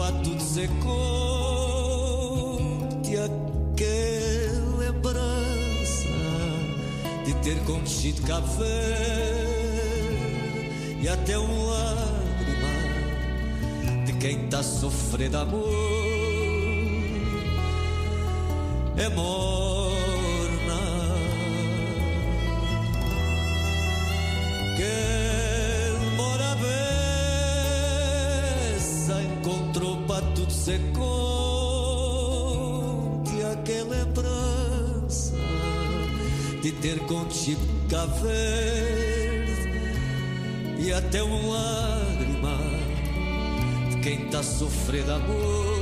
pra tudo secou e aquela lembrança de ter contido café e até um lágrima de quem tá sofrendo amor é morna. Tudo secou que aquela lembrança de ter contigo café e até uma lágrima de quem tá sofrendo amor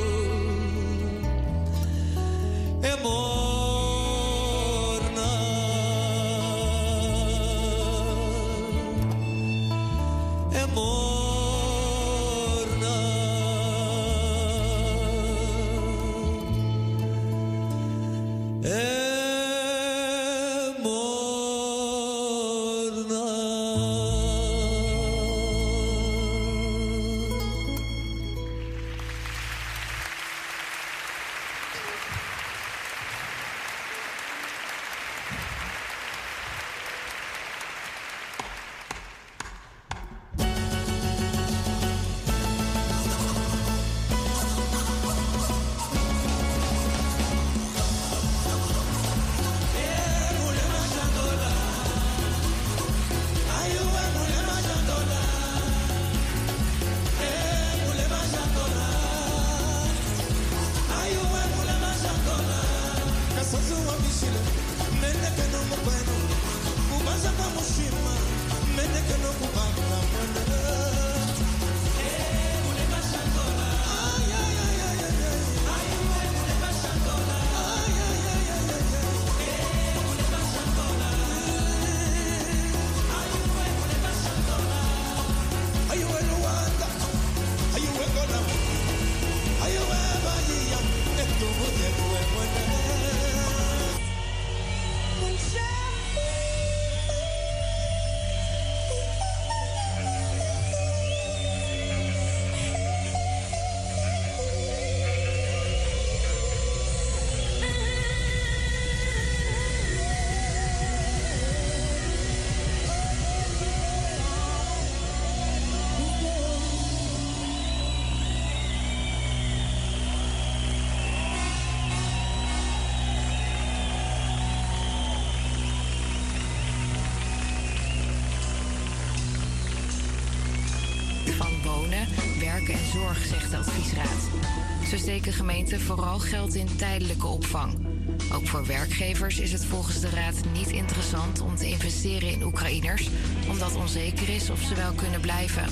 vooral geld in tijdelijke opvang. Ook voor werkgevers is het volgens de Raad niet interessant om te investeren in Oekraïners, omdat onzeker is of ze wel kunnen blijven.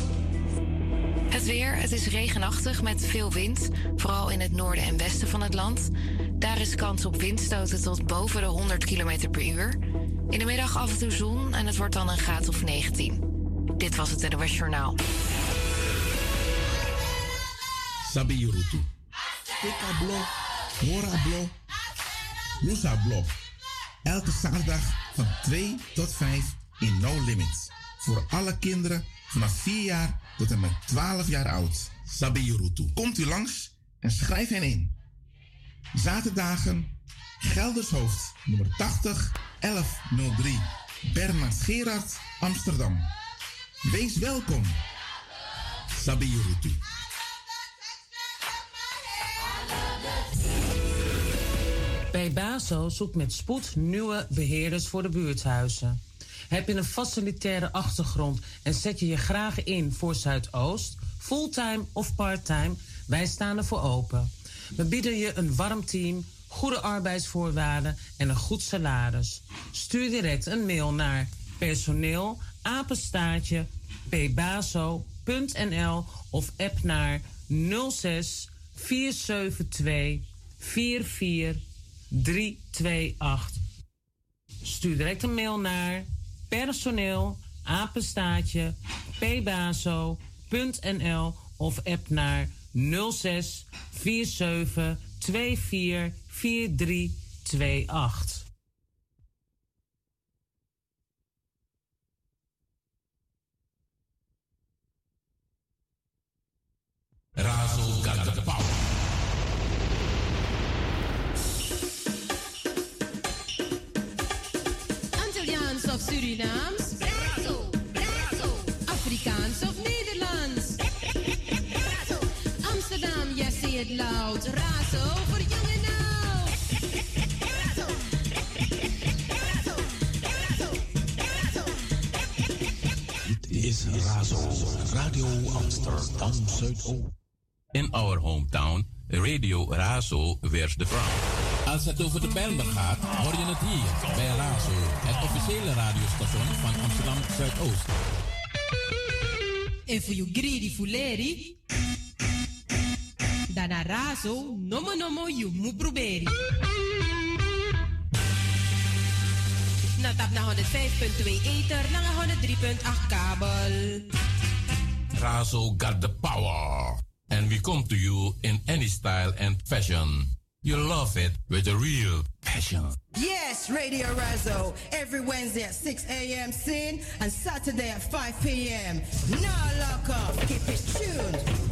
Het weer, het is regenachtig met veel wind, vooral in het noorden en westen van het land. Daar is kans op windstoten tot boven de 100 km per uur. In de middag af en toe zon en het wordt dan een graad of 19. Dit was het NOS Journaal. Sabi. Tika Blok, Mora Blok, Lusa Blok. Elke zaterdag van 2 tot 5 in No Limits. Voor alle kinderen vanaf 4 jaar tot en met 12 jaar oud. Sabirutu. Komt u langs en schrijf hen in. Zaterdagen Geldershoofd nummer 80 1103 Bernard Gerard Amsterdam. Wees welkom. Sabirutu. Bij zoekt met spoed nieuwe beheerders voor de buurthuizen. Heb je een facilitaire achtergrond en zet je je graag in voor Zuidoost, fulltime of parttime? Wij staan ervoor open. We bieden je een warm team, goede arbeidsvoorwaarden en een goed salaris. Stuur direct een mail naar personeel of app naar 06 472 44 328. Stuur direct een mail naar personeel apenstaatje pbaso.nl of app naar 06 47 24 4328. Surinaams? Razo, Razo. Afrikaans of Nederlands? Razo. Amsterdam, yes, say it loud. Razo voor jong en oud. Razo. Dit is Razo, Radio Amsterdam Zuidoost. In our hometown, Radio Razo wears the crown. Als het over de Bijlmer gaat, hoor je het hier bij Razo, het officiële radiostation van Amsterdam Zuidoost. En voor you greedy fuleri, dan Razo, nomo nomo you mu proberi. Na tap na 105.2 ether, na 103.8 kabel. Razo got the power. and we come to you in any style and fashion. You love it with a real passion. Yes, Radio Razo, every Wednesday at 6 a.m. sin and Saturday at 5 p.m. Now lock up, keep it tuned.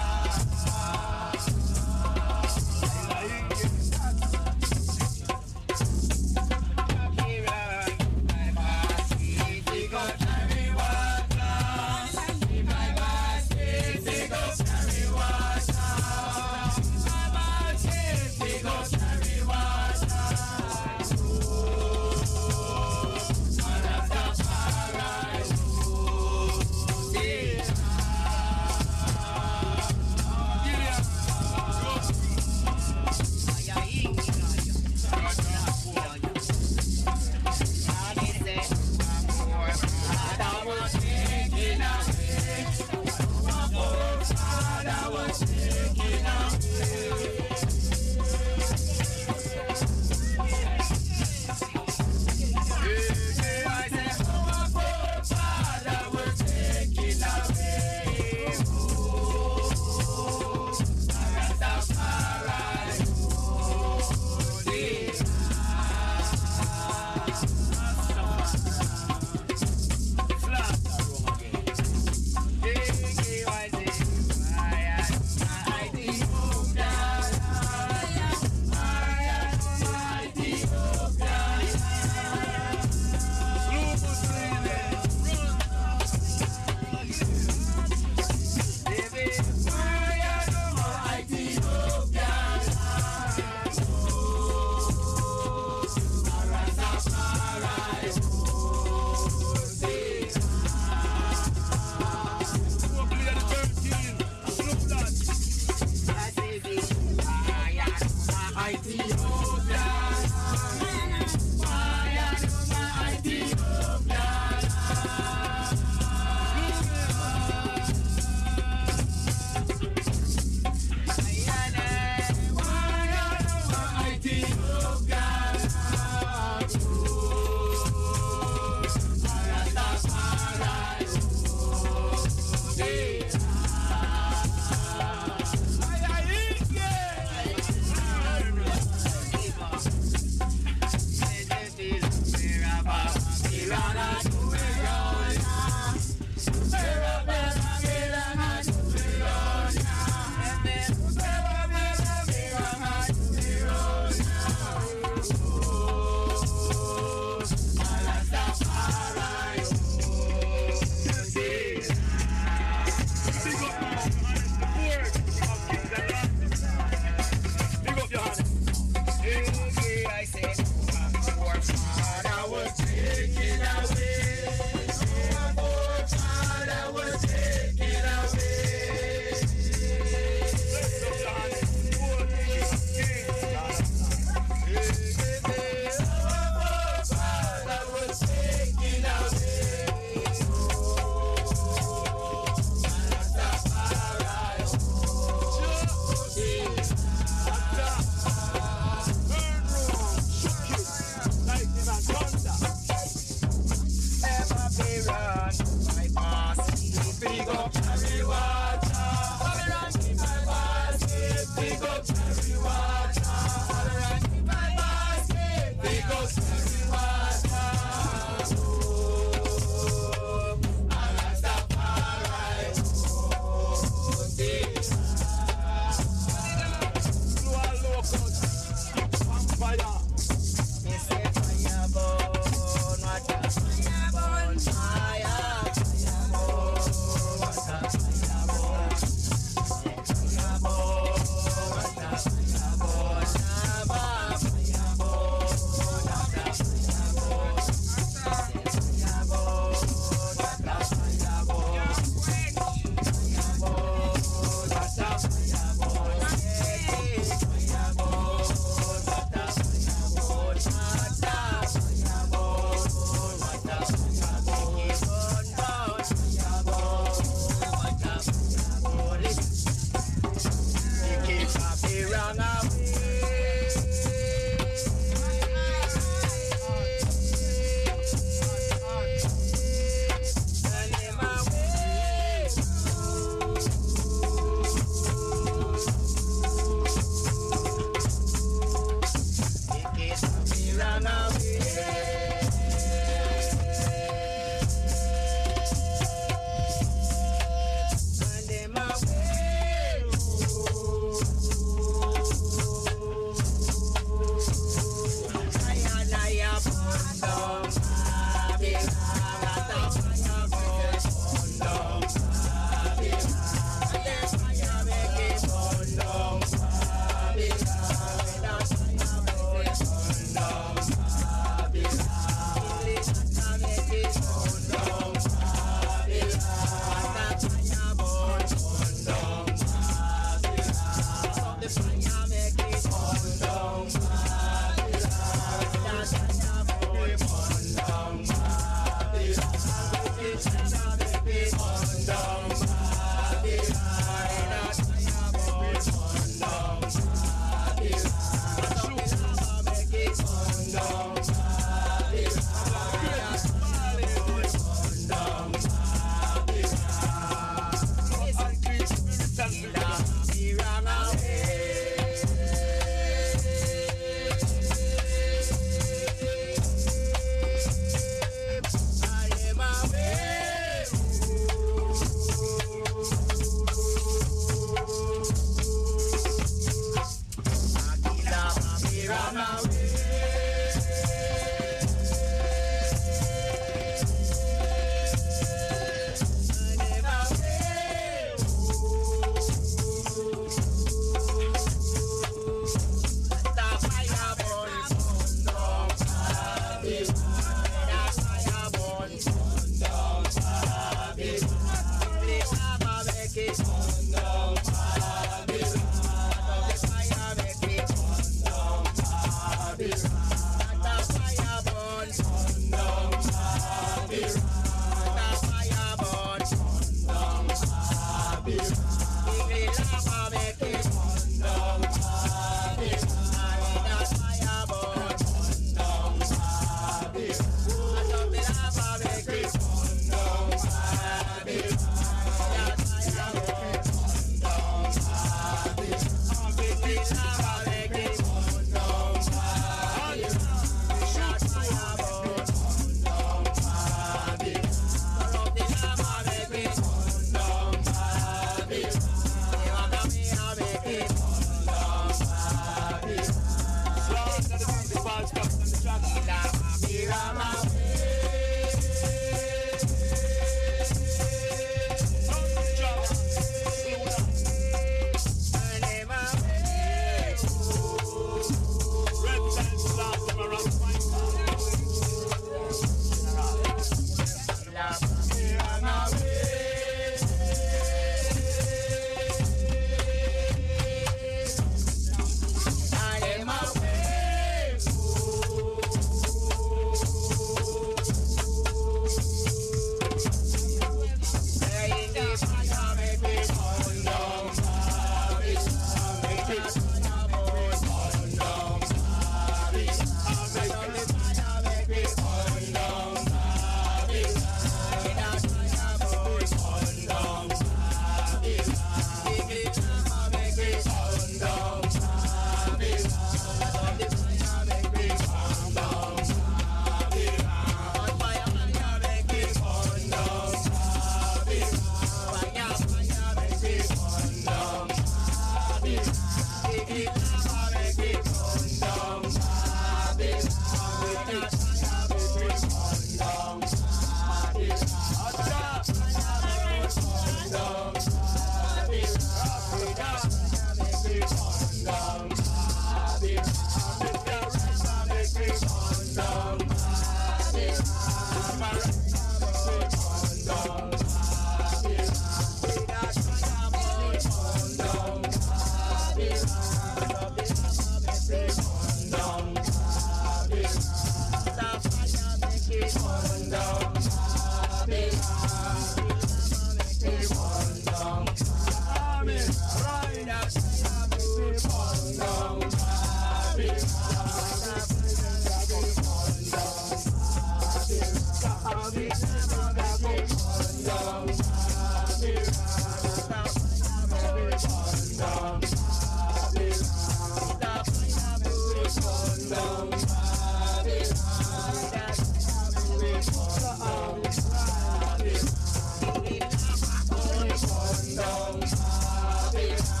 Shout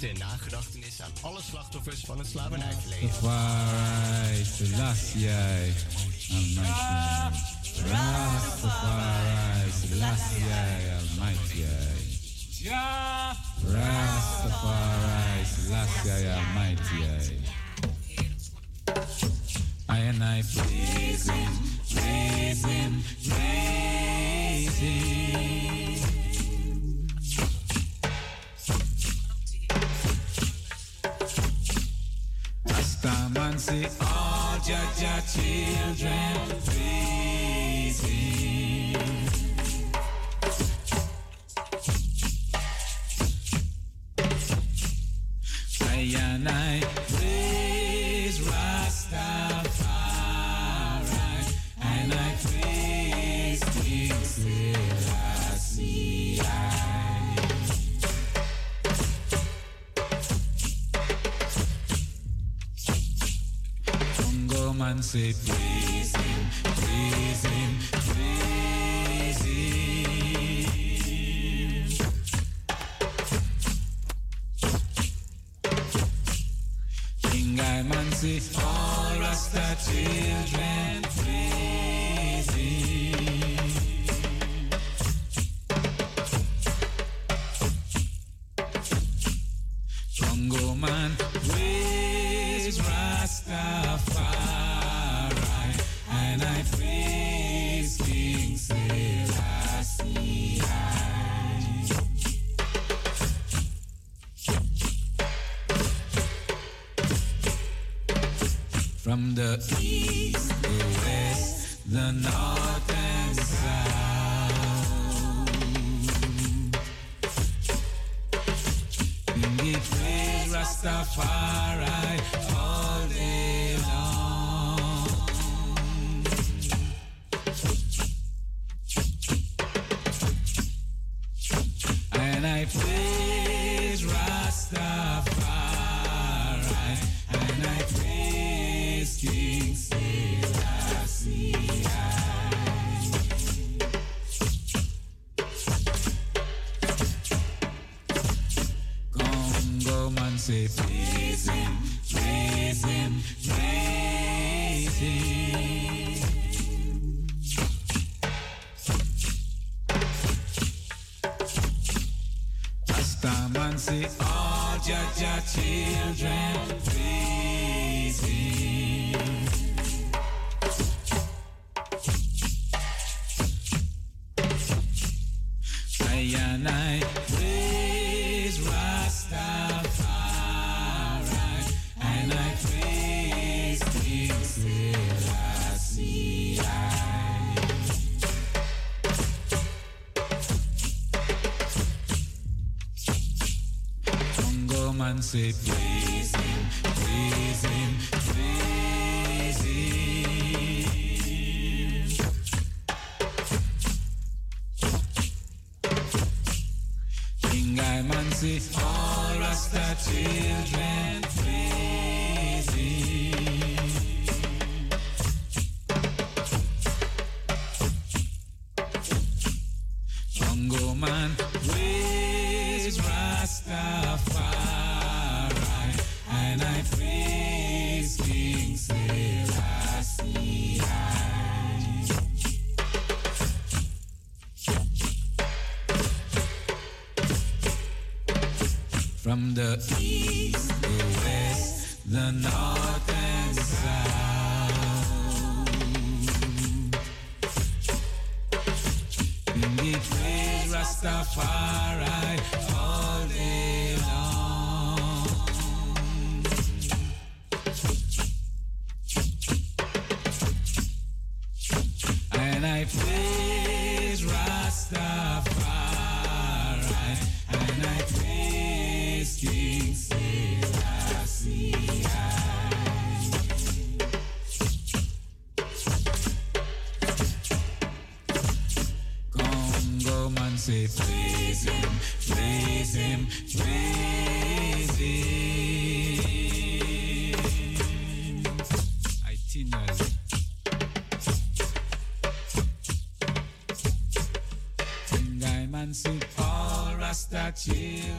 ter nagedachtenis aan alle slachtoffers van het slavernijverleden. Rastafari, Selassie, Almighty. Oh, Rastafari, Selassie, Almighty. Oh, ja! Rastafari, Selassie, Almighty. Oh, say the east, the west, the north. The east, the west, the north Rasta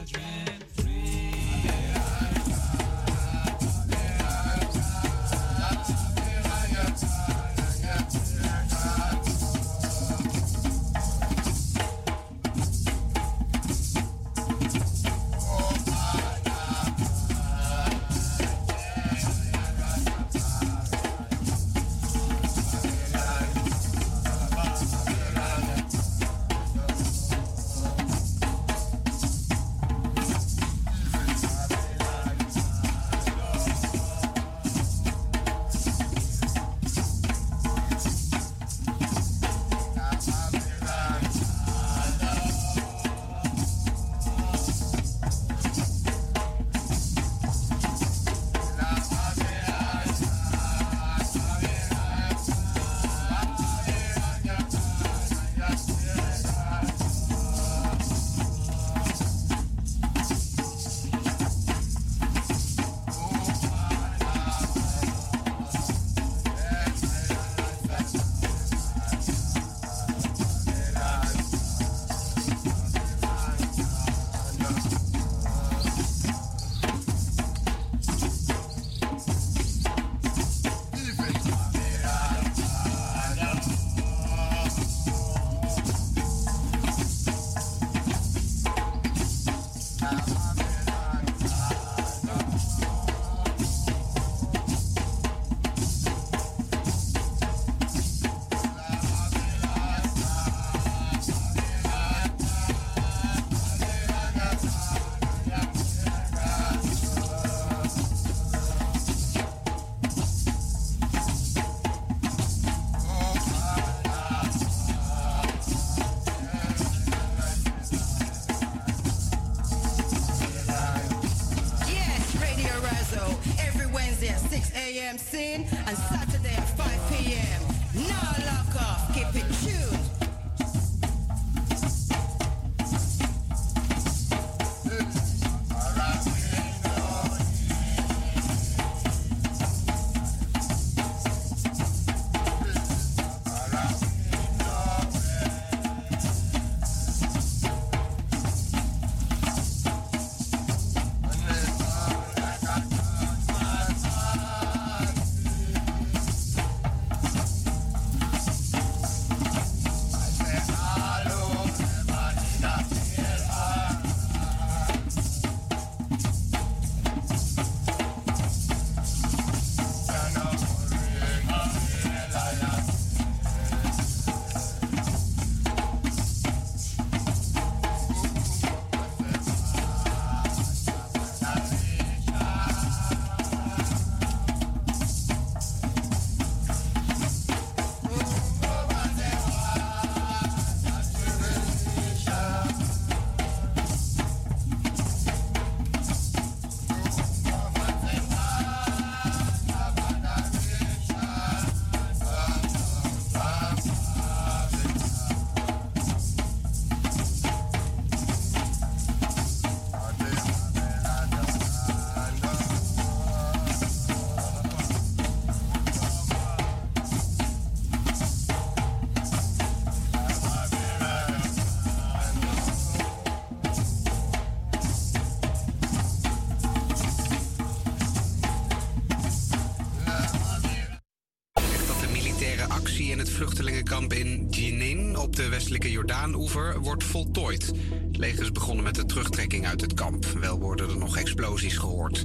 vluchtelingenkamp in Jenin op de westelijke Jordaan-oever wordt voltooid. Het leger is begonnen met de terugtrekking uit het kamp. Wel worden er nog explosies gehoord.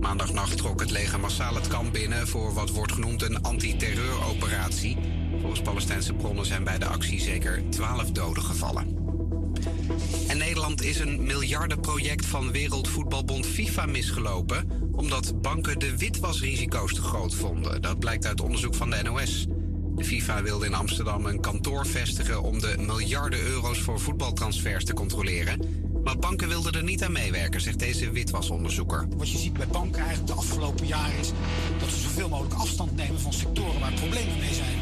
Maandagnacht trok het leger massaal het kamp binnen voor wat wordt genoemd een antiterreuroperatie. Volgens Palestijnse bronnen zijn bij de actie zeker 12 doden gevallen. En Nederland is een miljardenproject van Wereldvoetbalbond FIFA misgelopen. omdat banken de witwasrisico's te groot vonden. Dat blijkt uit onderzoek van de NOS. De FIFA wilde in Amsterdam een kantoor vestigen om de miljarden euro's voor voetbaltransfers te controleren. Maar banken wilden er niet aan meewerken, zegt deze witwasonderzoeker. Wat je ziet bij banken eigenlijk de afgelopen jaren is dat ze zoveel mogelijk afstand nemen van sectoren waar problemen mee zijn.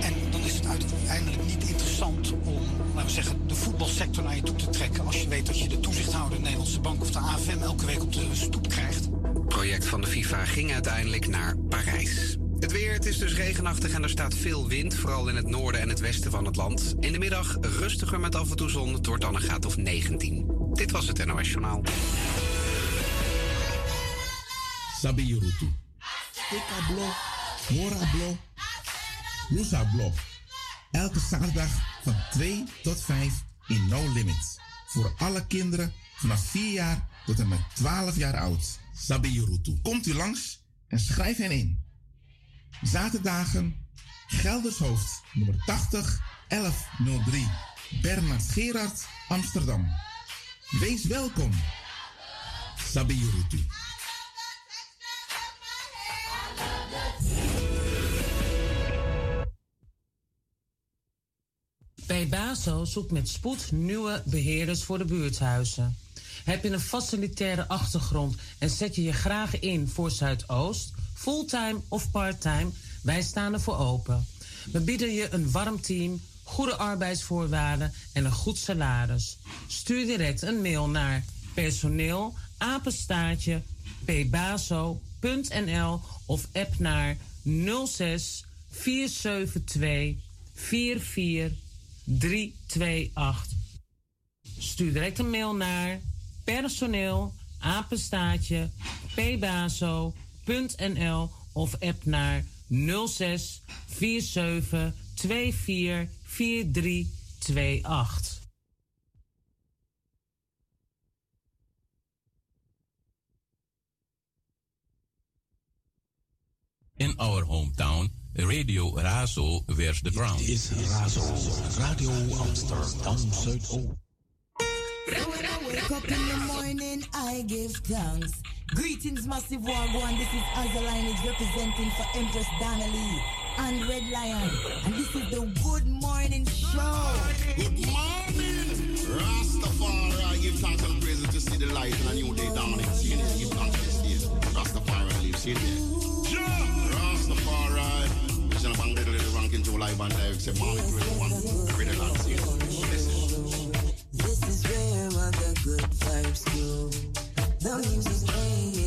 En dan is het uiteindelijk niet interessant om, laten we zeggen, de voetbalsector naar je toe te trekken. Als je weet dat je de toezichthouder, de Nederlandse Bank of de AFM elke week op de stoep krijgt. Het project van de FIFA ging uiteindelijk naar Parijs. Het weer, het is dus regenachtig en er staat veel wind, vooral in het noorden en het westen van het land. In de middag rustiger met af en toe zon, het wordt dan een graad of 19. Dit was het NOS Journaal. Sabi Yurutu. Tika Blok, Mora Blok, Lusa Blok. Elke zaterdag van 2 tot 5 in No Limits. Voor alle kinderen vanaf 4 jaar tot en met 12 jaar oud. Sabi Yurutu. Komt u langs en schrijf hen in. Zaterdagen Geldershoofd nummer 80 1103 Bernard Gerard Amsterdam. Wees welkom. Sabi Yurutu. Bij BASO zoekt met spoed nieuwe beheerders voor de buurthuizen. Heb je een facilitaire achtergrond en zet je je graag in voor Zuidoost, fulltime of parttime? Wij staan er voor open. We bieden je een warm team, goede arbeidsvoorwaarden en een goed salaris. Stuur direct een mail naar personeel apenstaartje pbaso.nl of app naar 06 472 44 328. Stuur direct een mail naar personeel apenstaartje of app naar 06 47 24 4328. In our hometown, Radio Razo wears the ground. Dit is Razo, Radio Amsterdam Zuidoost. Wake up in the morning, I give thanks. Greetings, Massive Wagwan. This is Azalinage representing for Empress Donnelly and Red Lion. And this is the Good Morning Show. Good morning, Rastafari. Give thanks and praises to see the light and a new day dawning. See it, give thanks to this day. Rastafari lives in there. Rastafari. Mission of Bangladesh, little ranking to live and direct. Say, morning, great one. Read the land, see it. Listen. This is where all the good vibes go. The music's playing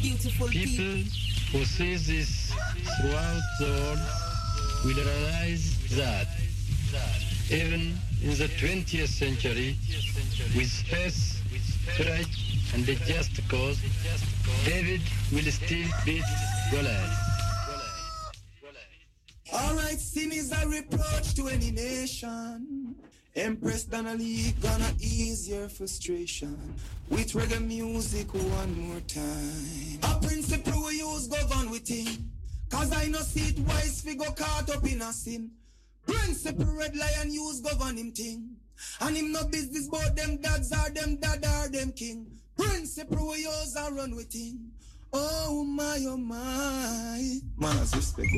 beautiful people, who see this throughout the world will realize that even in the 20th century, with space, courage, and a just cause, David will still beat Goliath. All right, sin is a reproach to any nation. Empress Donnelly gonna ease your frustration with reggae music one more time. A principle we use govern with him. Cause I no see it wise figure caught up in a sin. Principle red lion use govern him thing. And him no business bout them dads are them dad are them king. Principle we use and run with him. Oh my, oh my. Man, respect.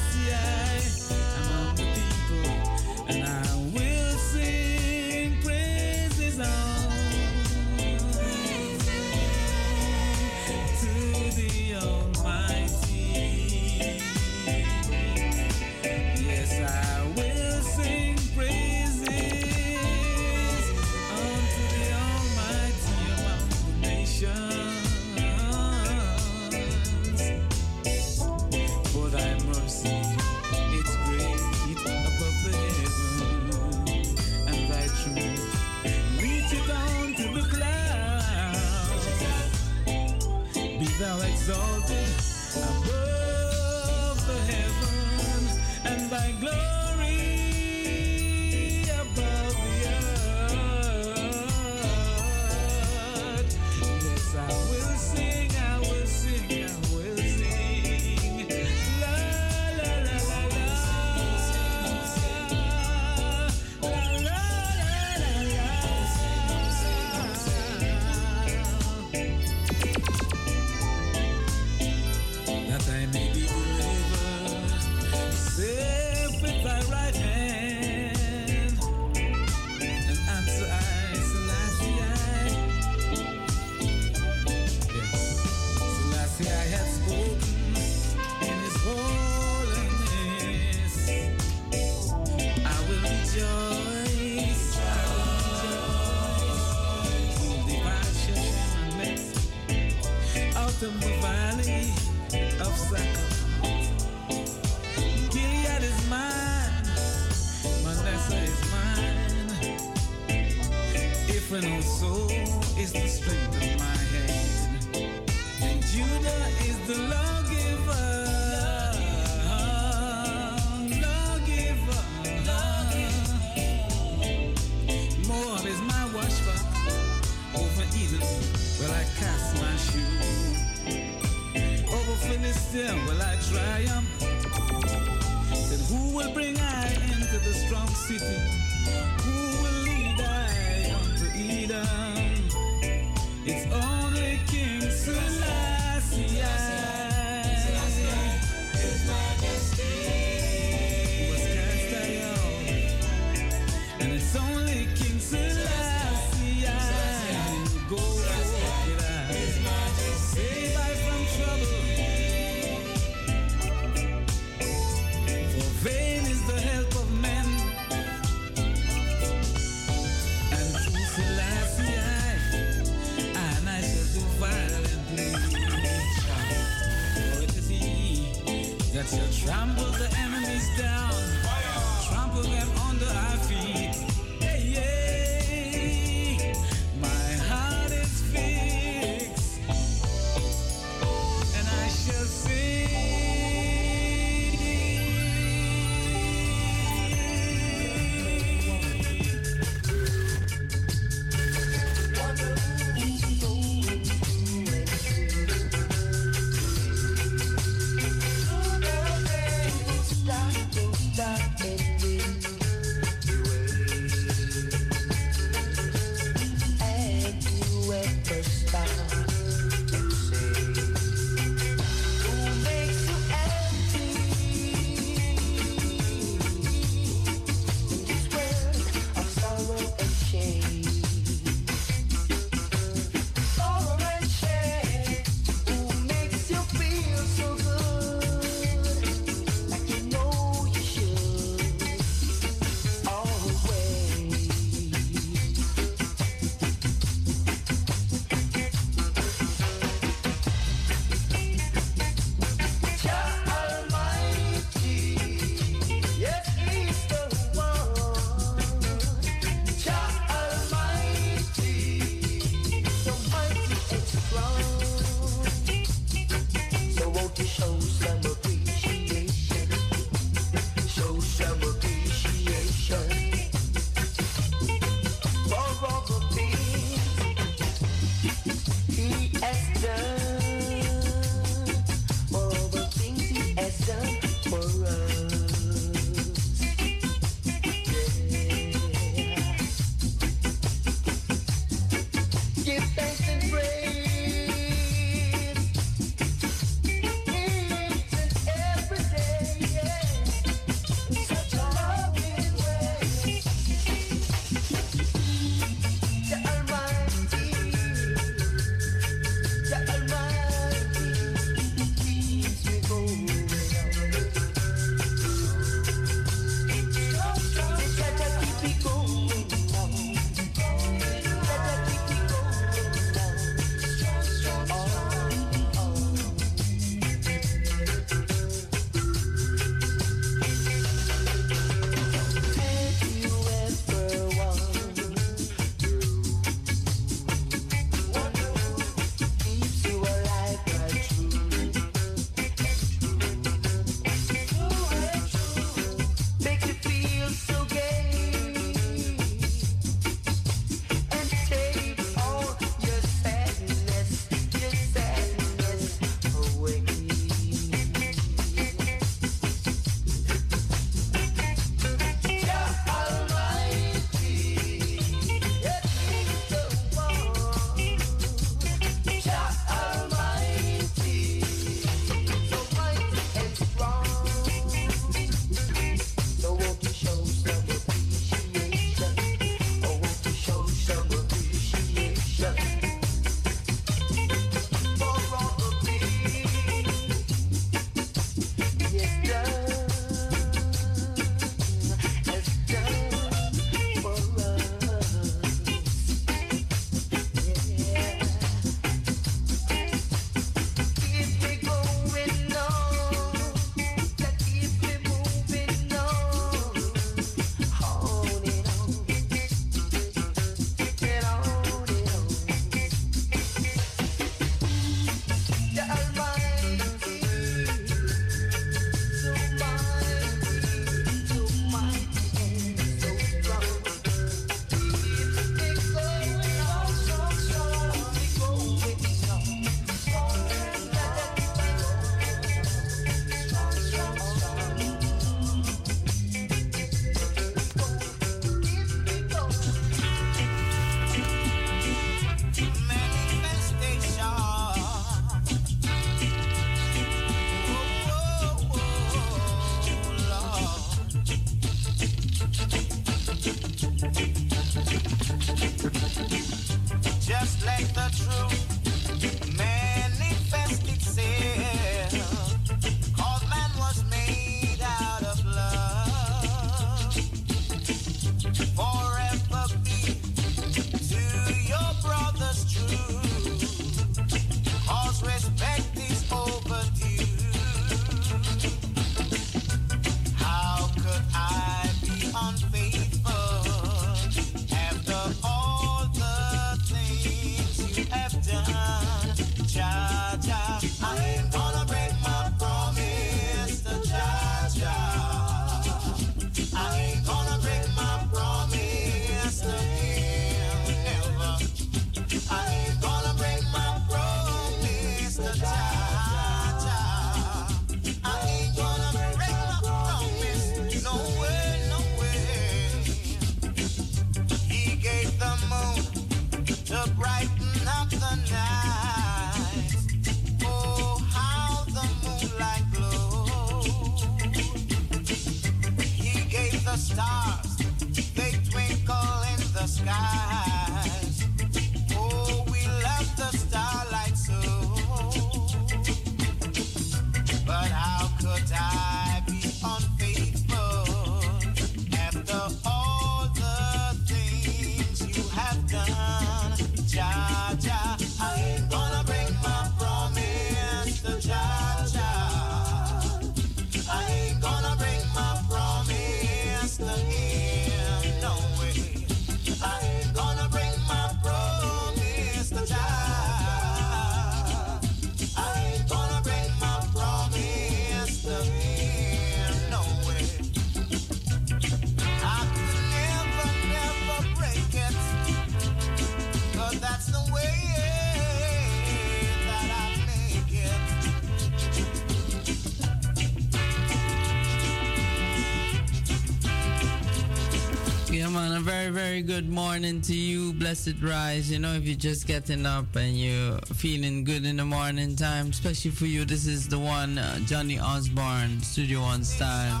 Very, very good morning to you, blessed rise. You know, if you're just getting up and you're feeling good in the morning time, especially for you, this is the one, uh, Johnny Osborne, Studio One style,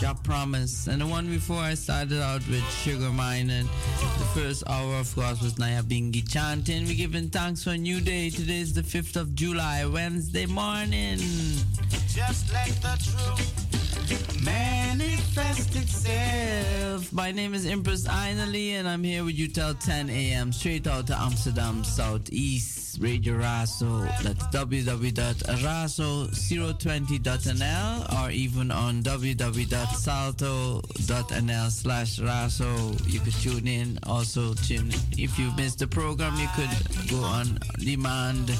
Jah Promise. And the one before I started out with Sugar Mine. And the first hour, of course, was Nyabinghi chanting. We're giving thanks for a new day. Today is the 5th of July, Wednesday morning. Just let the My name is Empress Ainali, and I'm here with you till 10 a.m. straight out to Amsterdam Southeast Radio Razo. That's www.raso020.nl or even on www.salto.nl slash razo. You could tune in. Also, tune in. if you missed the program, you could go on demand.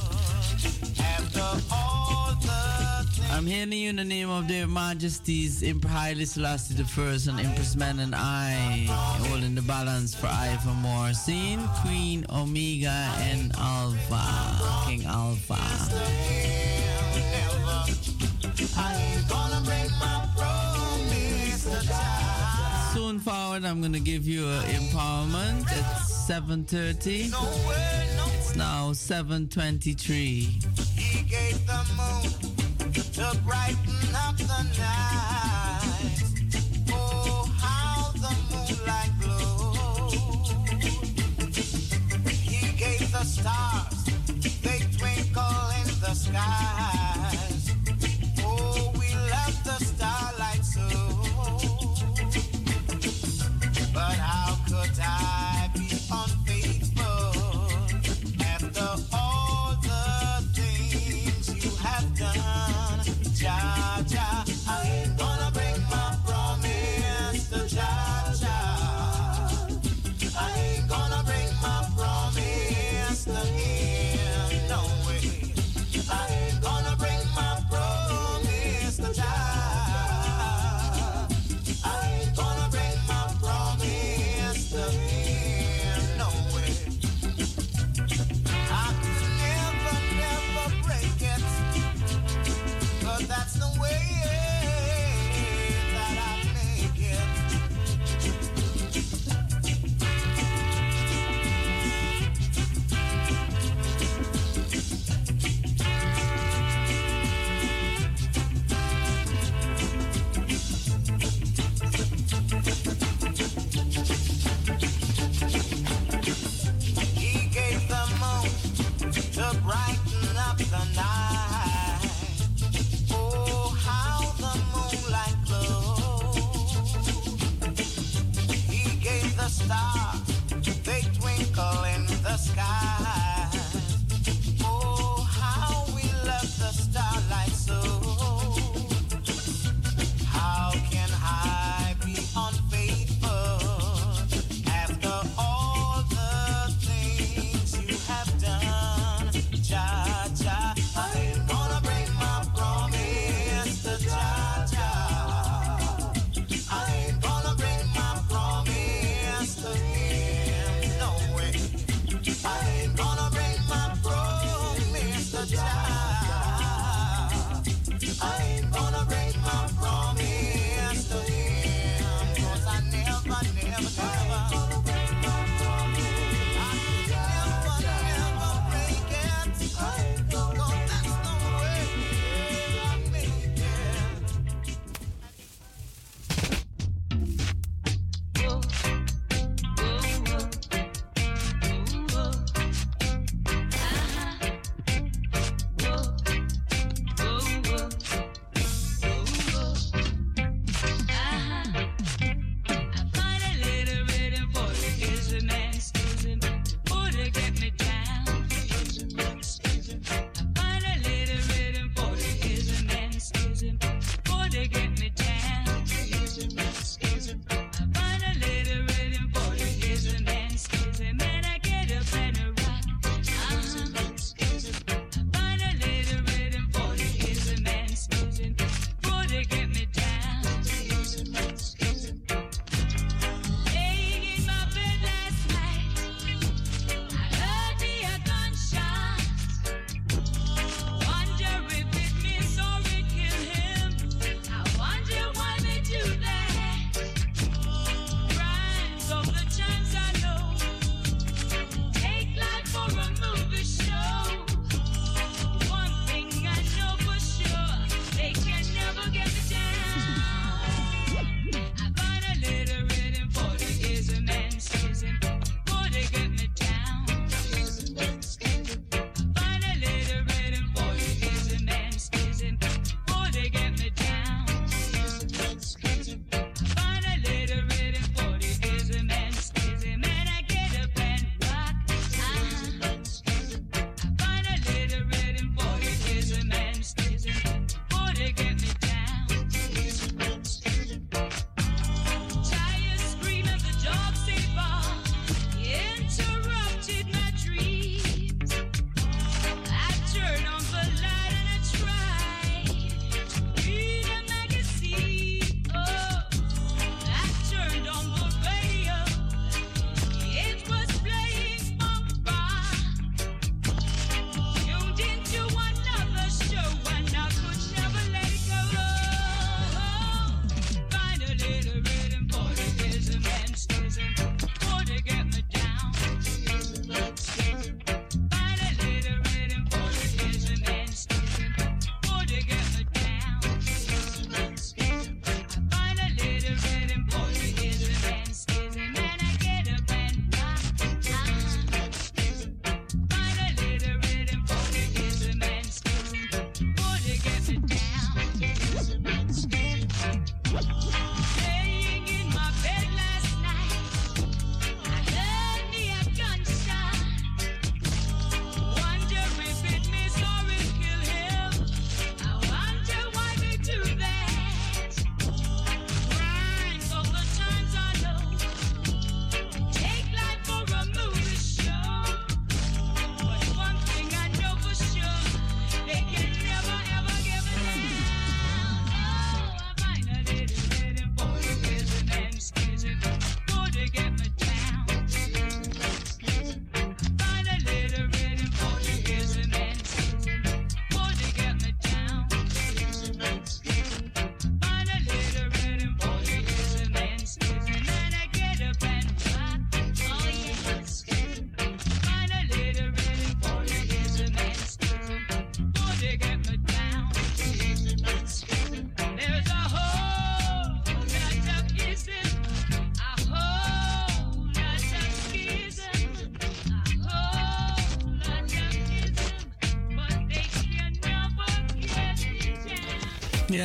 I'm hailing you in the name of their majesties, Emperor Haile Selassie the First and Empress Menen, in the balance for I for more. Scene, Queen, Omega, and Alpha, King Alpha. Soon forward, I'm gonna give you an empowerment at 7:30. It's now 7:23. To brighten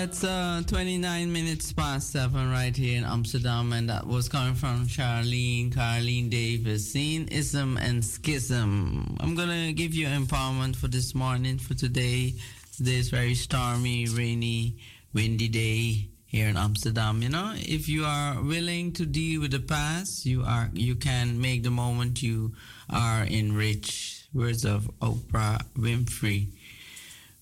it's uh, 29 minutes past 7 right here in Amsterdam, and that was coming from Charlene, Carlene Davis, Ism, and Schism. I'm gonna give you empowerment for this morning, for today. This very stormy, rainy, windy day here in Amsterdam. You know, if you are willing to deal with the past, you are you can make the moment you are enriched. Words of Oprah Winfrey.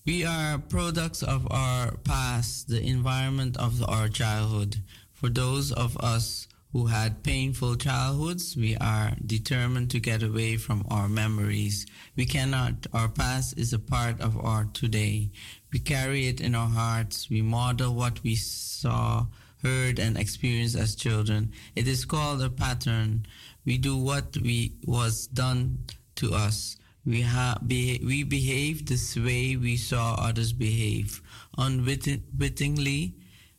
We are products of our past, the environment of our childhood. For those of us who had painful childhoods, we are determined to get away from our memories. We cannot. Our past is a part of our today. We carry it in our hearts. We model what we saw, heard, and experienced as children. It is called a pattern. We do what we was done to us. We, ha- be- we behave this way we saw others behave, unwittingly,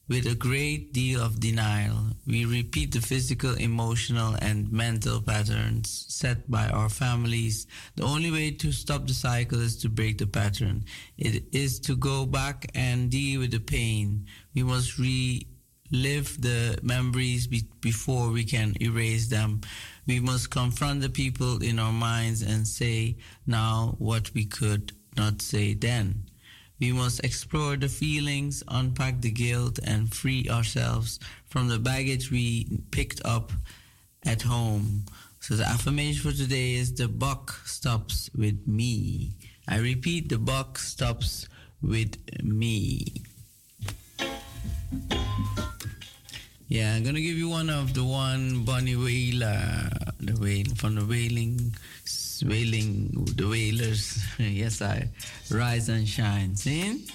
with a great deal of denial. We repeat the physical, emotional, and mental patterns set by our families. The only way to stop the cycle is to break the pattern. It is to go back and deal with the pain. We must relive the memories be- before we can erase them. We must confront the people in our minds and say now what we could not say then. We must explore the feelings, unpack the guilt, and free ourselves from the baggage we picked up at home. So the affirmation for today is the buck stops with me. I repeat, the buck stops with me. Yeah, I'm gonna give you one of the one Bunny Wailer, the whale from the wailing, whaling, the whalers. yes, I rise and shine. See?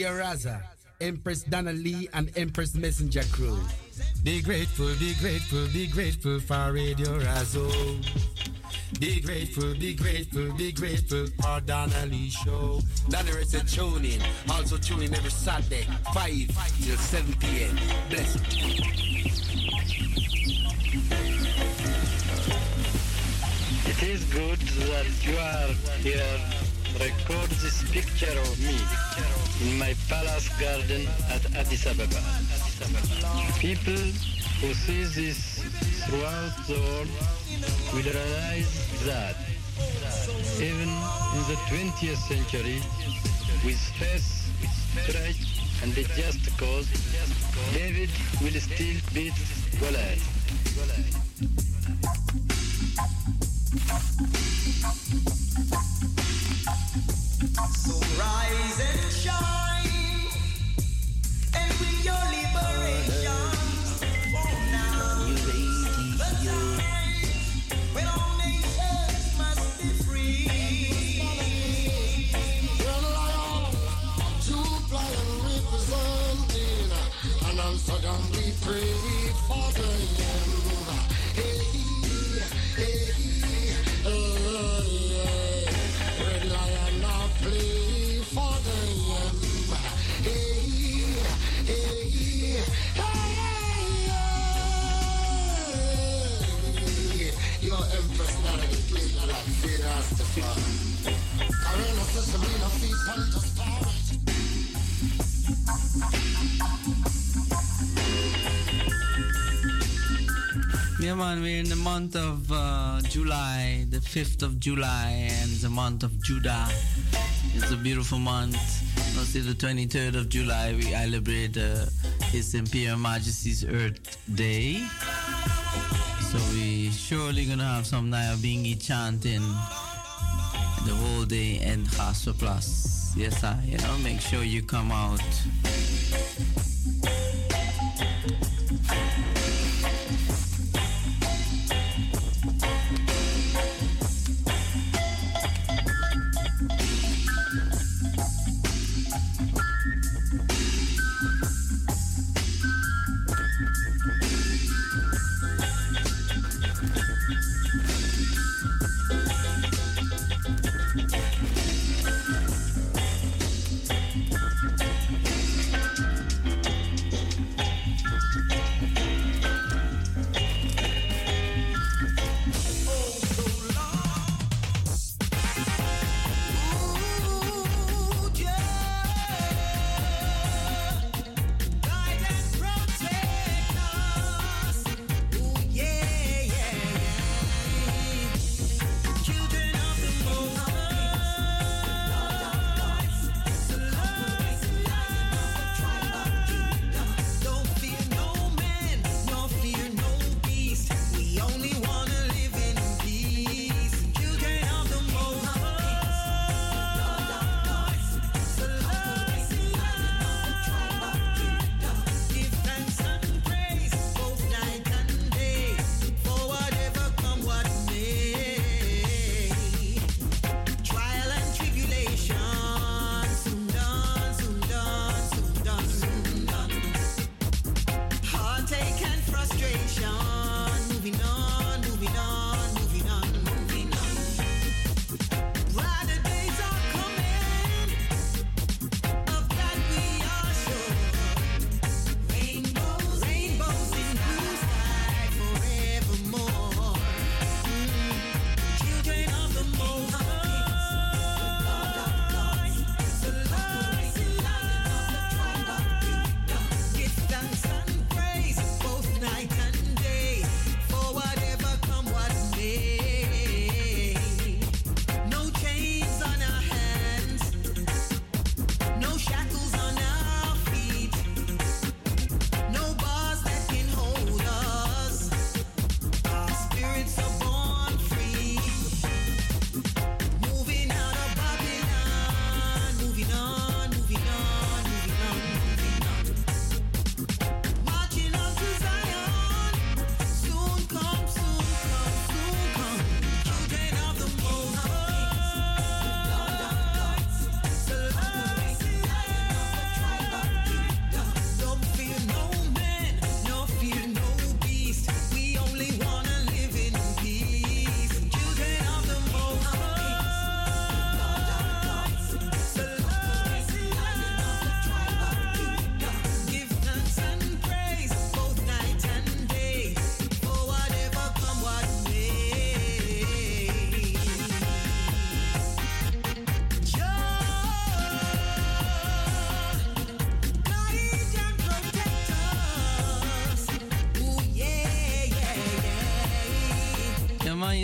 Radio Razo, Empress Donna Lee, and Empress Messenger Crew. Be grateful, be grateful, be grateful for Radio Razo. Be grateful, be grateful, be grateful for Donna Lee Show. Donna Ray said tune in. Also tune in every Saturday, 5 till 7 p.m. Bless It is good that you are here. Record this picture of me in my palace garden at Addis Ababa. People who see this throughout the world will realize that even in the 20th century, with faith, courage, and a just cause, David will still beat Goliath. 5th of July, and the month of Judah. It's a beautiful month. Also, the 23rd of July, we celebrate uh, His Imperial Majesty's Earth Day. So we surely gonna have some Nyabinghi chanting the whole day and Gasper Plus. Yes, I, you know, make sure you come out.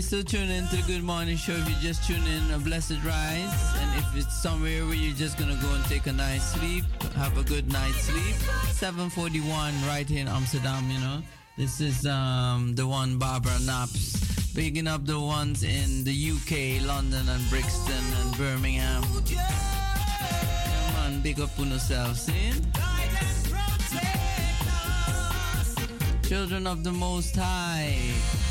Still tune in to the Good Morning Show. If you just tune in, a blessed rise. And if it's somewhere where you're just gonna go and take a nice sleep, have a good night's sleep. 741 right here in Amsterdam, you know. This is um, the one Barbara Naps. Picking up the ones in the UK, London and Brixton and Birmingham. Come on, big up on yourself, see? Children of the Most High.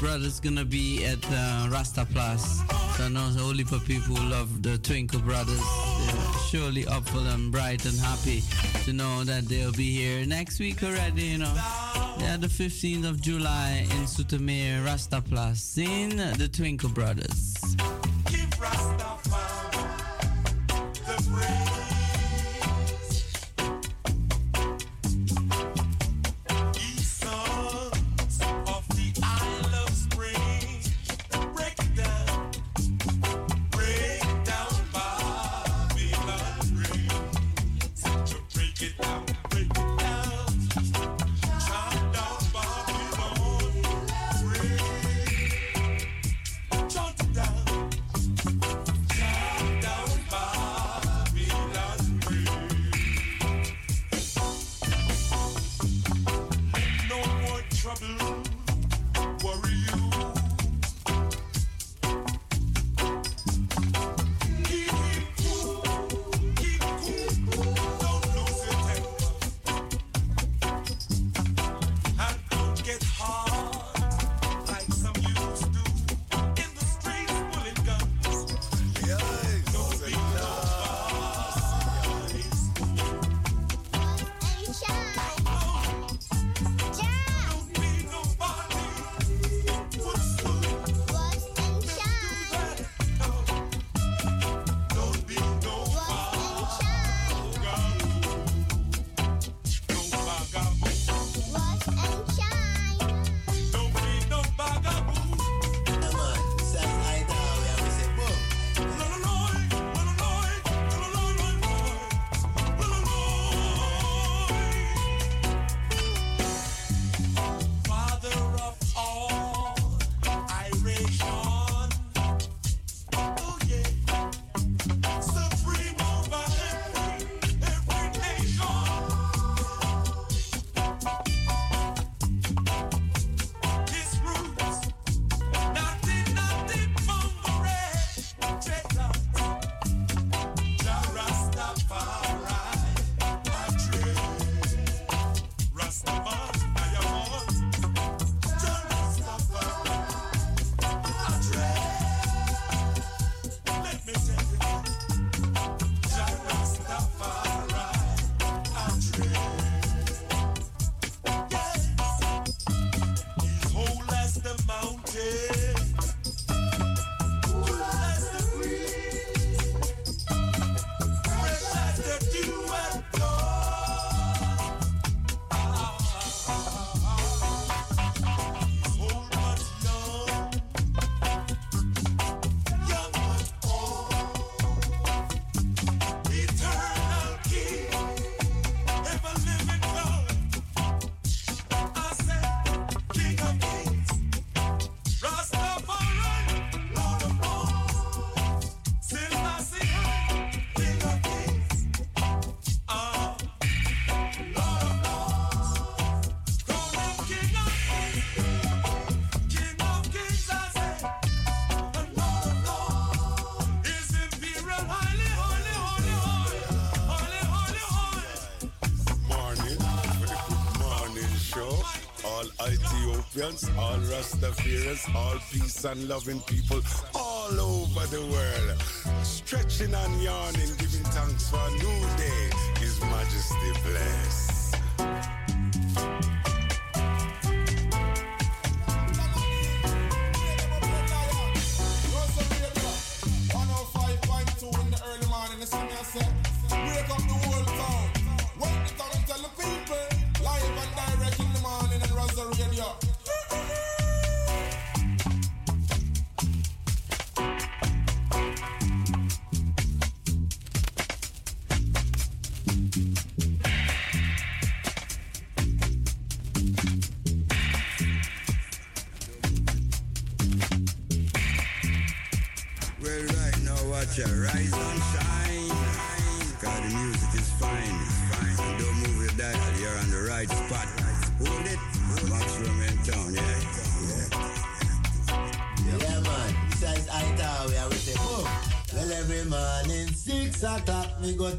Brothers gonna be at uh, Rasta Plus. So I know only for people who love the Twinkle Brothers. They're surely up and bright and happy to know that they'll be here next week already, you know. Yeah, the 15th of July in Zoetermeer, Rasta Plus, in the Twinkle Brothers. all peace and loving people all over the world. Stretching and yawning, giving thanks for a new day.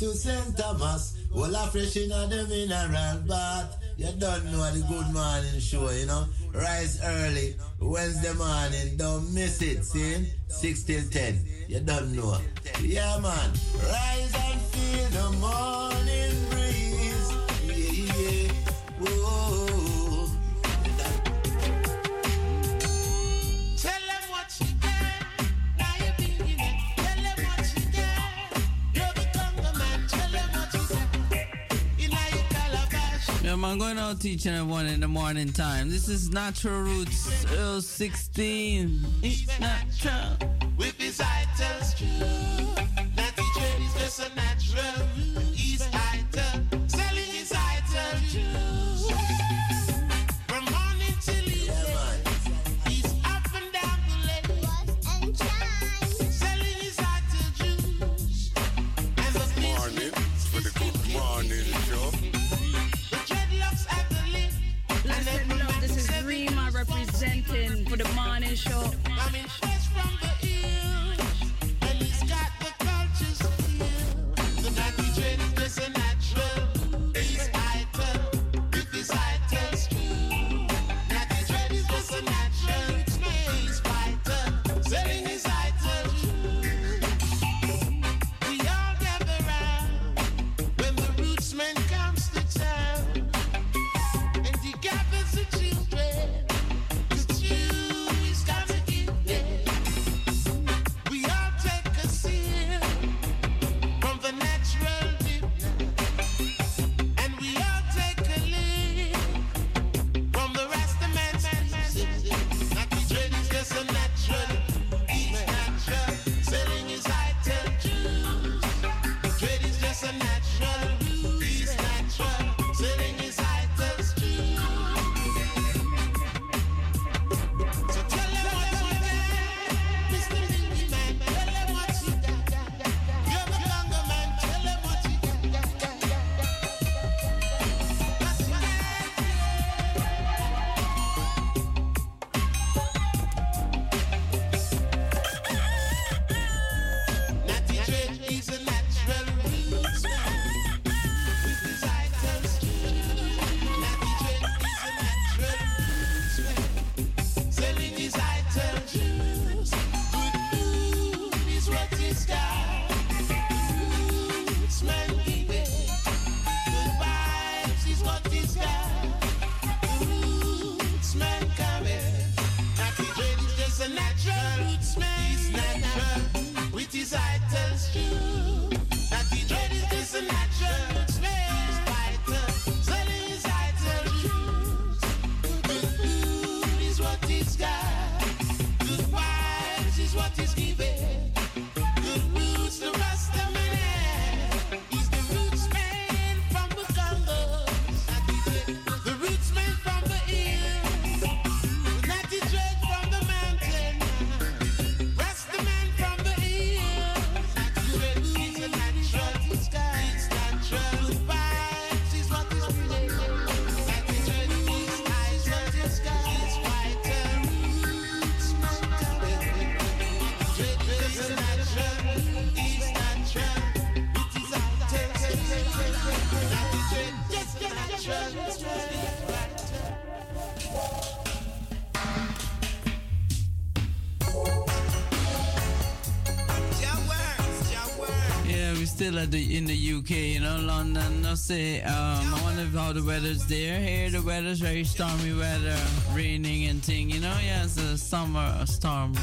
To St. Thomas. Well, I fresh in the mineral bath. You don't know the good morning show, you know. Rise early, Wednesday morning. Don't miss it, see? 6 till 10. You don't know. Yeah, man. each and one in the morning time. This is Natural Roots 016. still at the, in the UK, you know, London. I'll say, um, I wonder how the weather's there. Here, the weather's very stormy weather, raining and thing, you know. Yeah, it's a summer storm.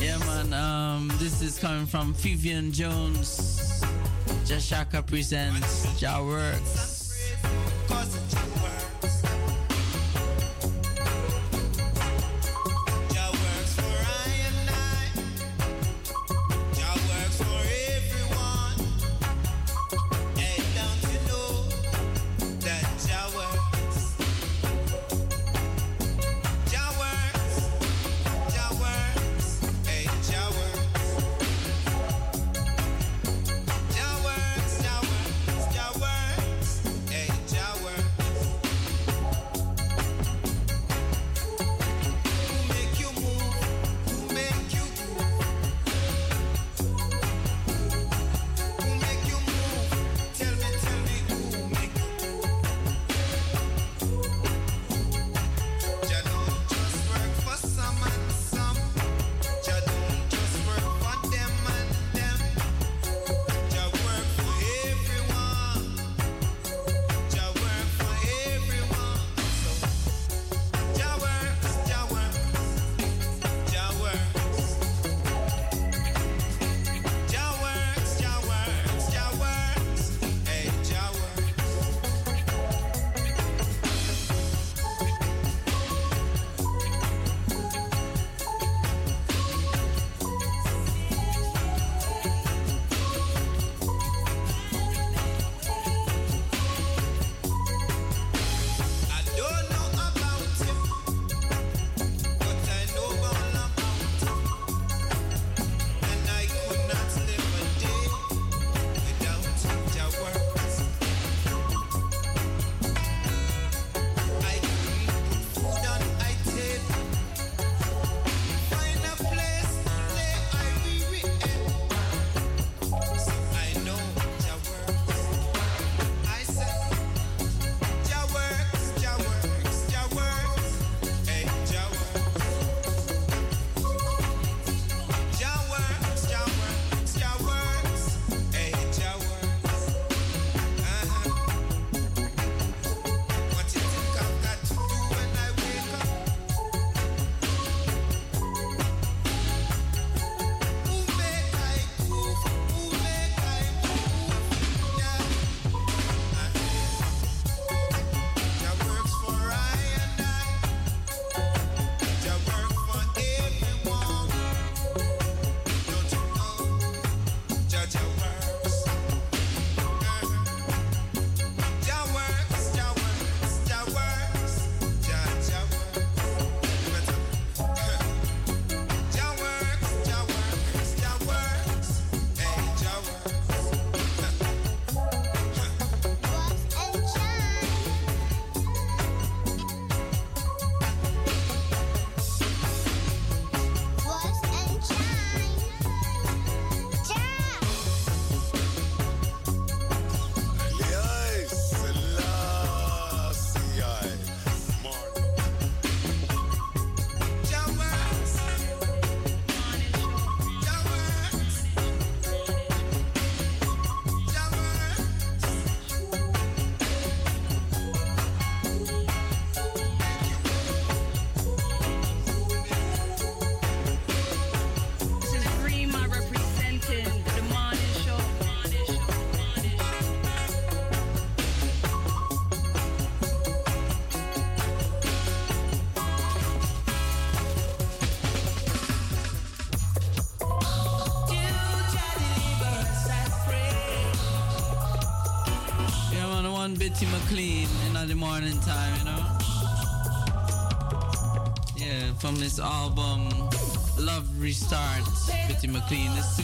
Yeah, man. Um, this is coming from Vivian Jones. Jah Shaka presents Jah Works.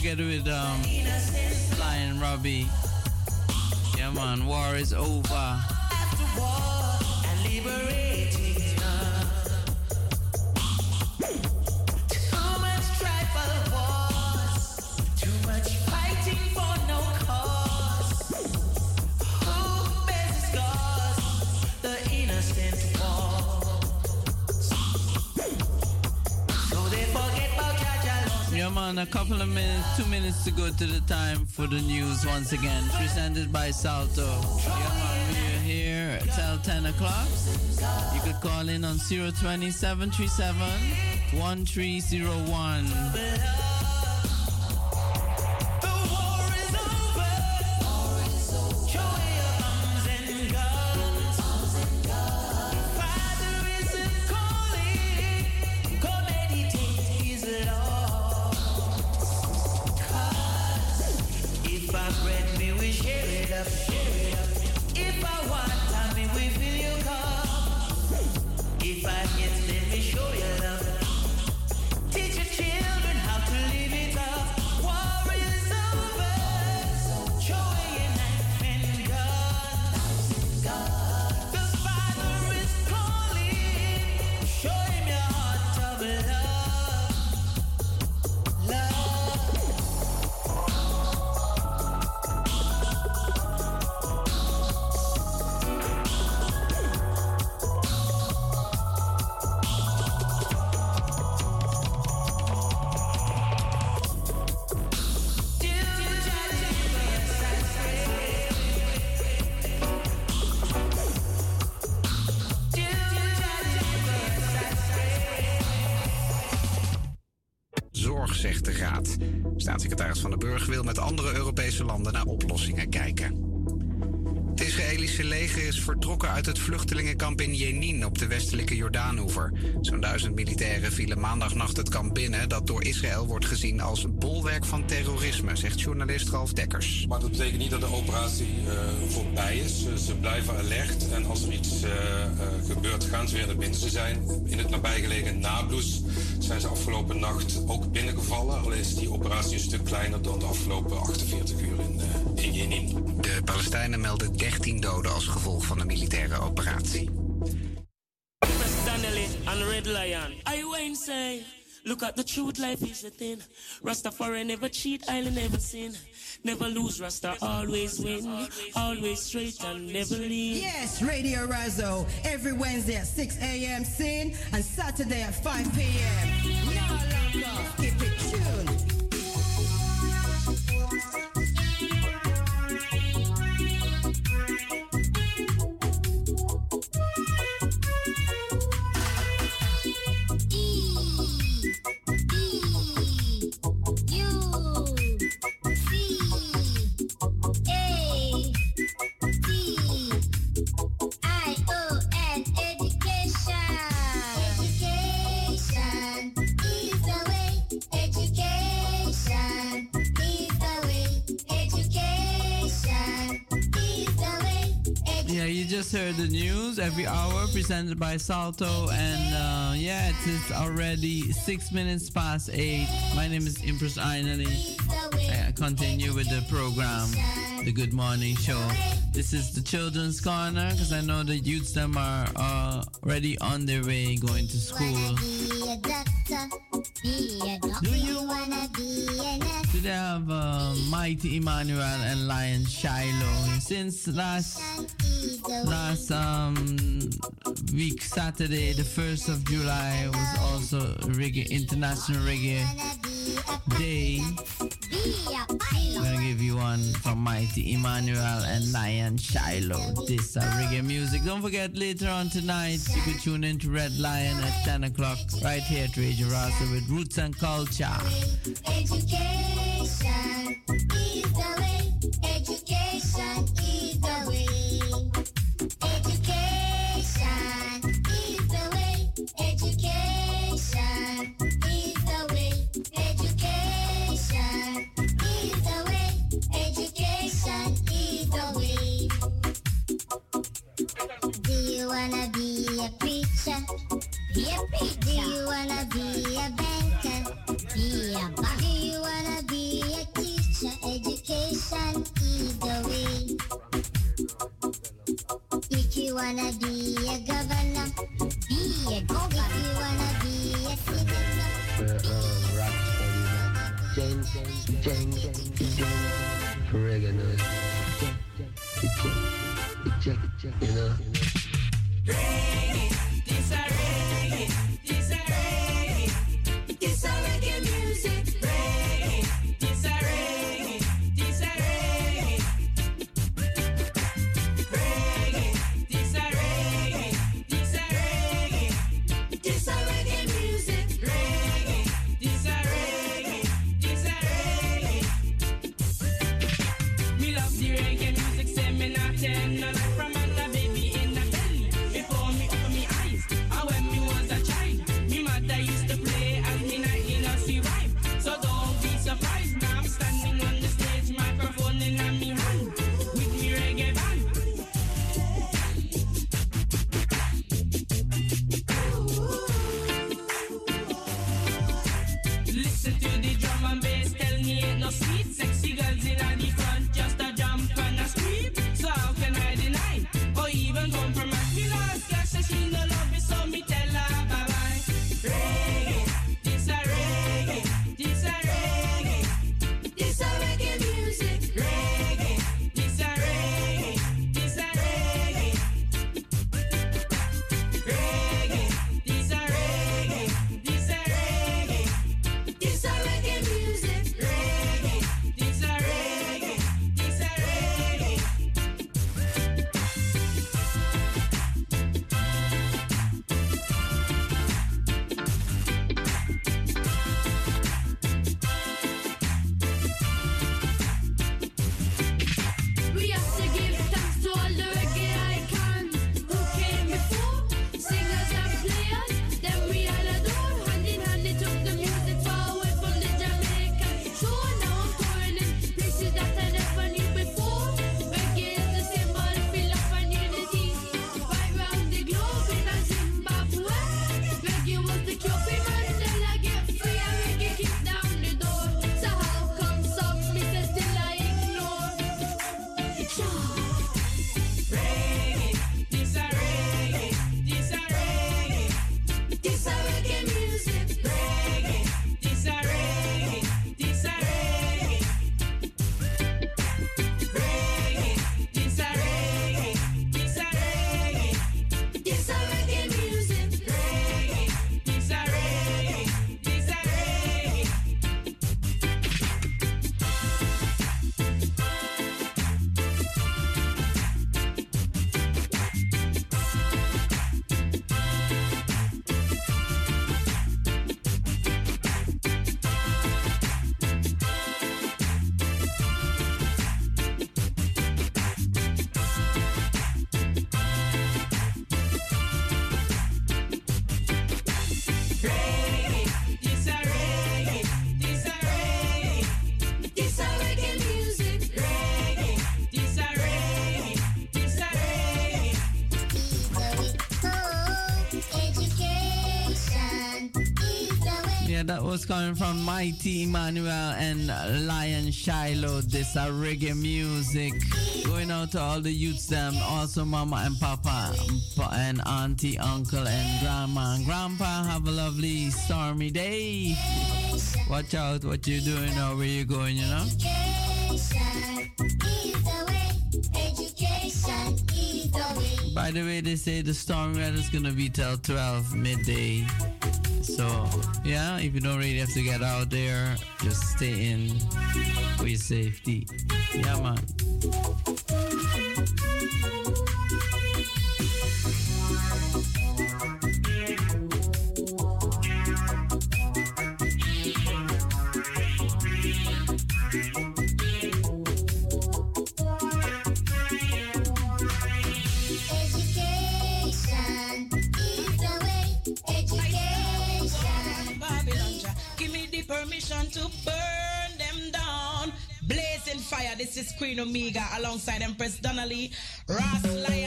together with um, Lion Robbie. Yeah, man, war is over. Once again. Presented by Salto. We're here till 10 o'clock. You could call in on 020 737 1301. And Red Lion. I won't say. Look at the truth, life is a thing. Rastafari never cheat, I'll never sin. Never lose, Rasta always win. Always straight and never lean. Yes, Radio Razo, every Wednesday at 6 a.m. sin and Saturday at 5 p.m. the news every hour presented by Salto, and uh, yeah, it is already six minutes past eight. My name is Empress Ainali. I continue with the program, the Good Morning Show. This is the Children's Corner because I know the youths them are uh, already on their way going to school. Do you wanna be an They have uh, Mighty Emmanuel and Lion Shiloh? Since last last um, week, Saturday, the first of July, was also reggae International Reggae Day. I'm gonna give you one from Mighty Emmanuel and Lion Shiloh. This uh, reggae music. Don't forget later on tonight you can tune in to Red Lion at 10 o'clock right here at Radio Razo with Roots and Culture. Education wanna be a preacher? Be a preacher. Do you wanna be a band? You wanna be a governor, be a governor. If you wanna be a senator, James, James, James, reggae noise. Check, check, you know. Was coming from Mighty Emmanuel and Lion Shiloh. This are reggae music. Going out to all the youths, them, also mama and papa, and auntie, uncle, and grandma and grandpa. Have a lovely stormy day. Watch out what you're doing or where you're going, you know? By the way, they say the storm weather is gonna be till 12 midday. So, yeah, if you don't really have to get out there, just stay in for your safety. Yeah, man. Omega alongside Empress Donnelly, Ross Lion,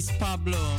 from Addis Pablo.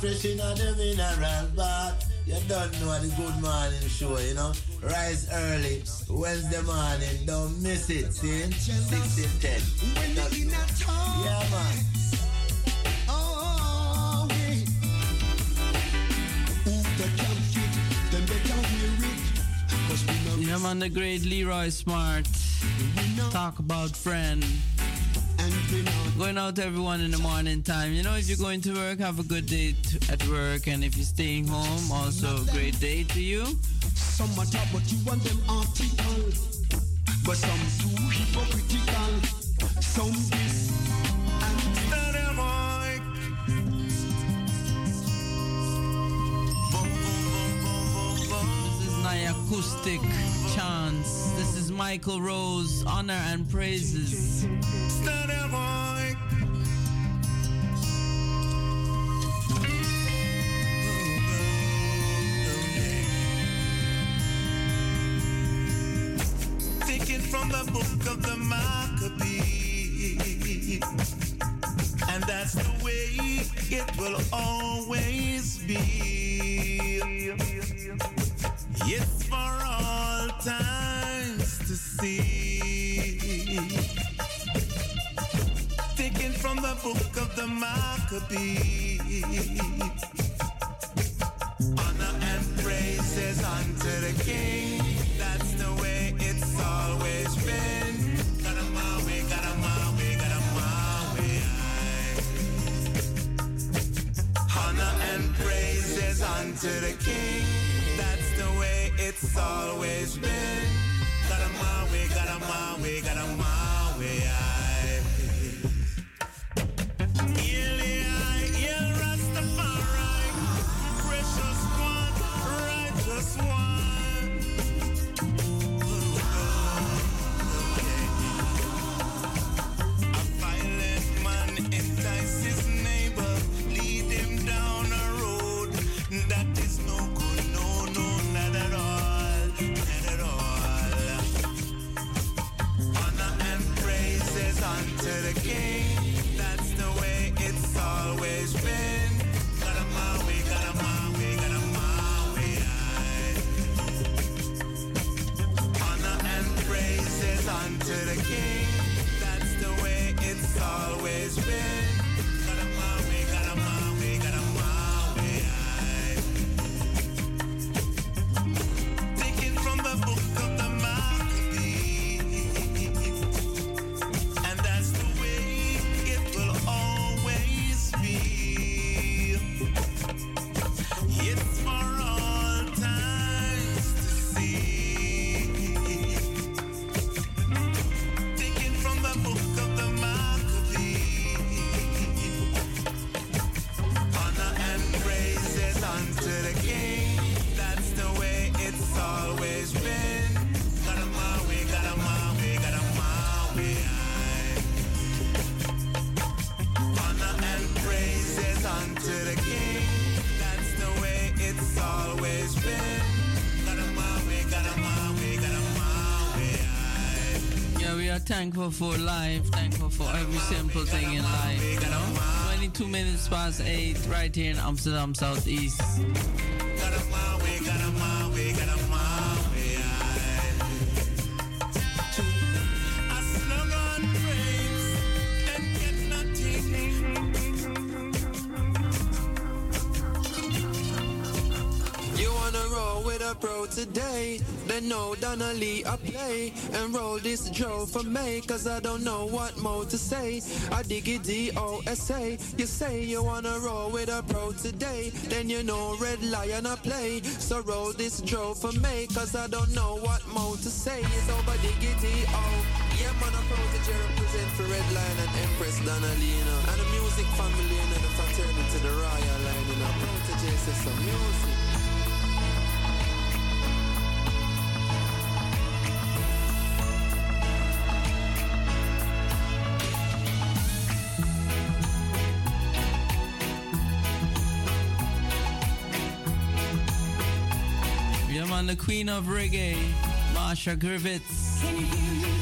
fresh in the mineral bath. You don't know the good morning show, you know. Rise early, Wednesday morning, don't miss it, see? 10. Yeah, man. Yeah, man, the great Leroy Smart. Talk about friend. Going out to everyone in the morning time. You know, if you're going to work, have a good day at work. And if you're staying home, also a great day to you. Some are top, but you want them article. But some too hypocritical. Some this and this. This is my acoustic chance. This is Michael Rose, Honor and Praises. book of the Maccabees. Honor and praises unto the King. Thankful for life, thankful for every simple thing in life, you know? 22 minutes past 8, right here in Amsterdam Southeast. You wanna roll with a pro today? Then no Donnelly I play and roll this Joe for me, cause I don't know what more to say. I dig it D-O-S-A. You say you wanna roll with a pro today, then you know Red Lion I play. So roll this Joe for me, cause I don't know what more to say. It's over diggity oh. Yeah, man, a protege represent for Red Lion and Empress you know. And the music family, you know, the fraternity, the royal line, you know. Protege says some music. The queen of reggae, Marcia Griffiths.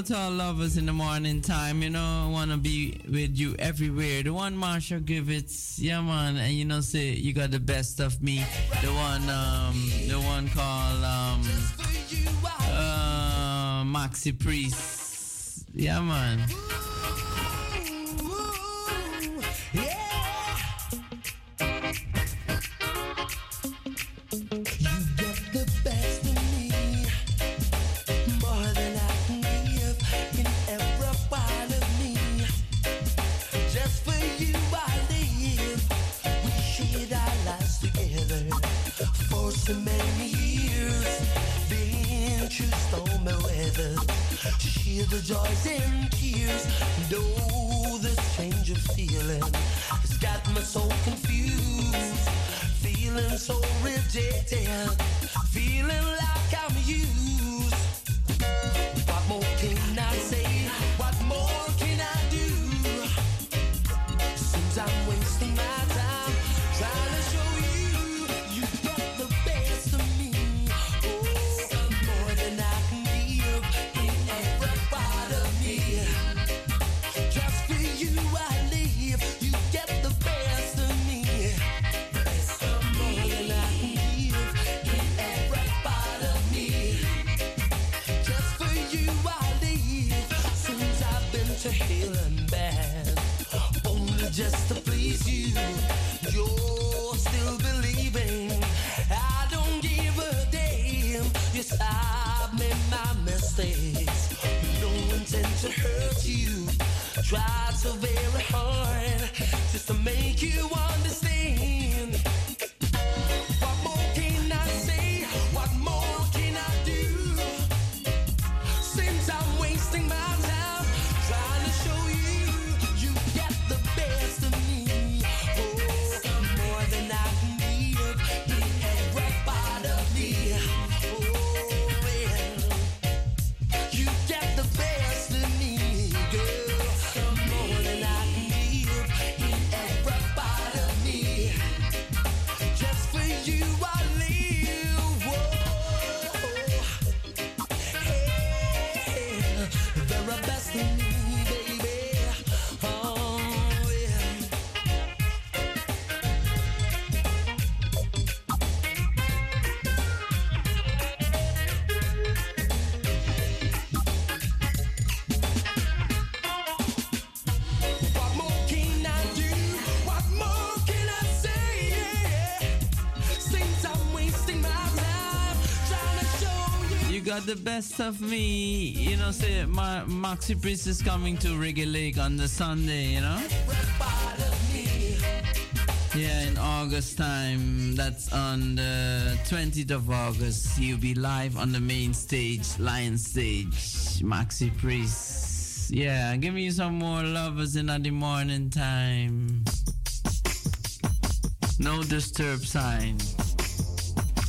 Out to all lovers in the morning time. You know, I wanna be with you everywhere. The one Marcia Griffiths, yeah man, and you know, say you got the best of me. The one, um, the one called um, uh, Maxi Priest. Yeah man. So many years. Been through stormy weather, To share the joys and tears. Though the strange of feeling has got me so confused. Feeling so rejected, feeling like I'm used. What more can my mistakes. No intent to hurt you. Tried so very hard just to make you understand. The best of me. You know, say my Maxi Priest is coming to Reggae Lake on the Sunday, you know? Yeah, in August time. That's on the 20th of August. He'll be live on the main stage, Lion Stage. Maxi Priest. Yeah, give me some more lovers in the morning time. No disturb sign.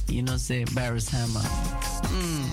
You know, say Beres Hammond. Mm. Mm.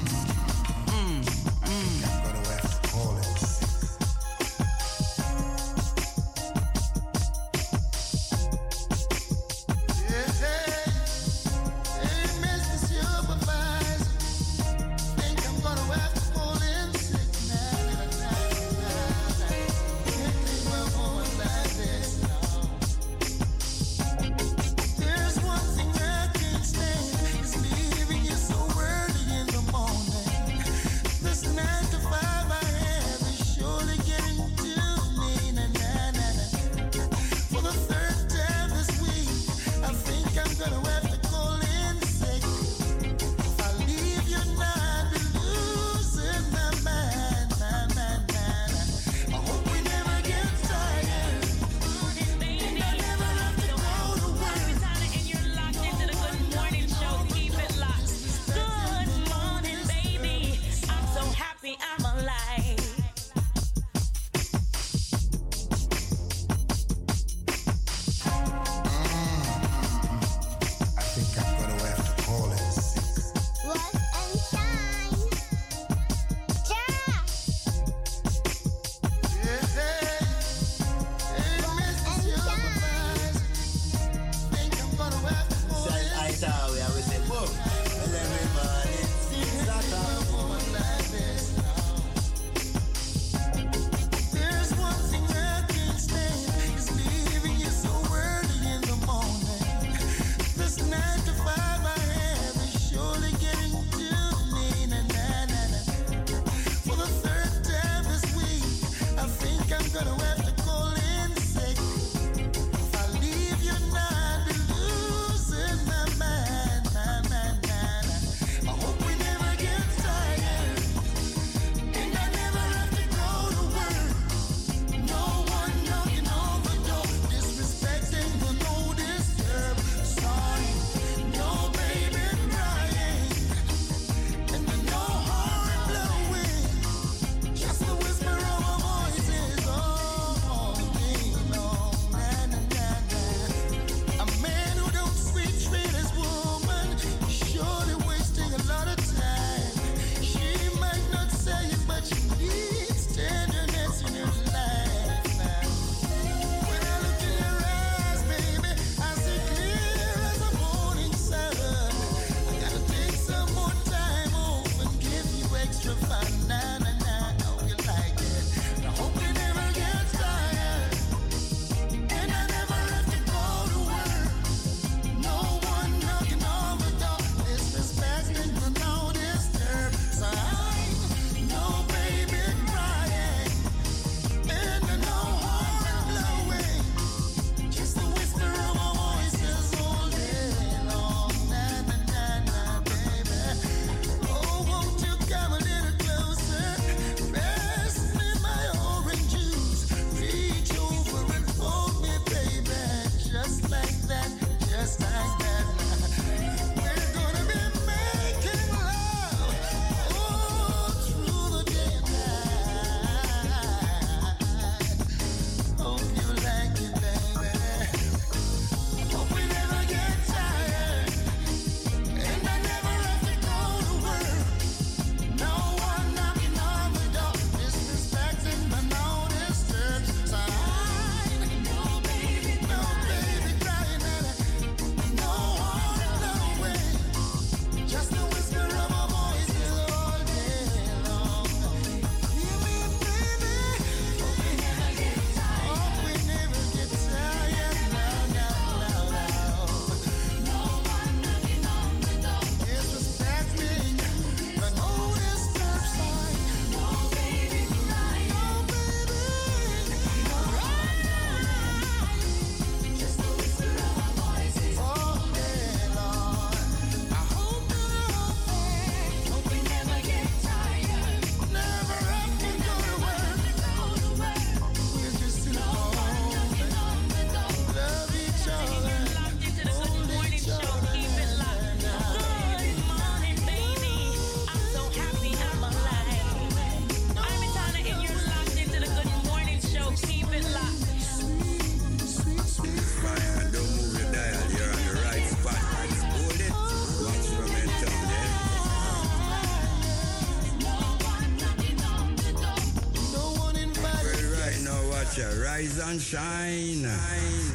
shine.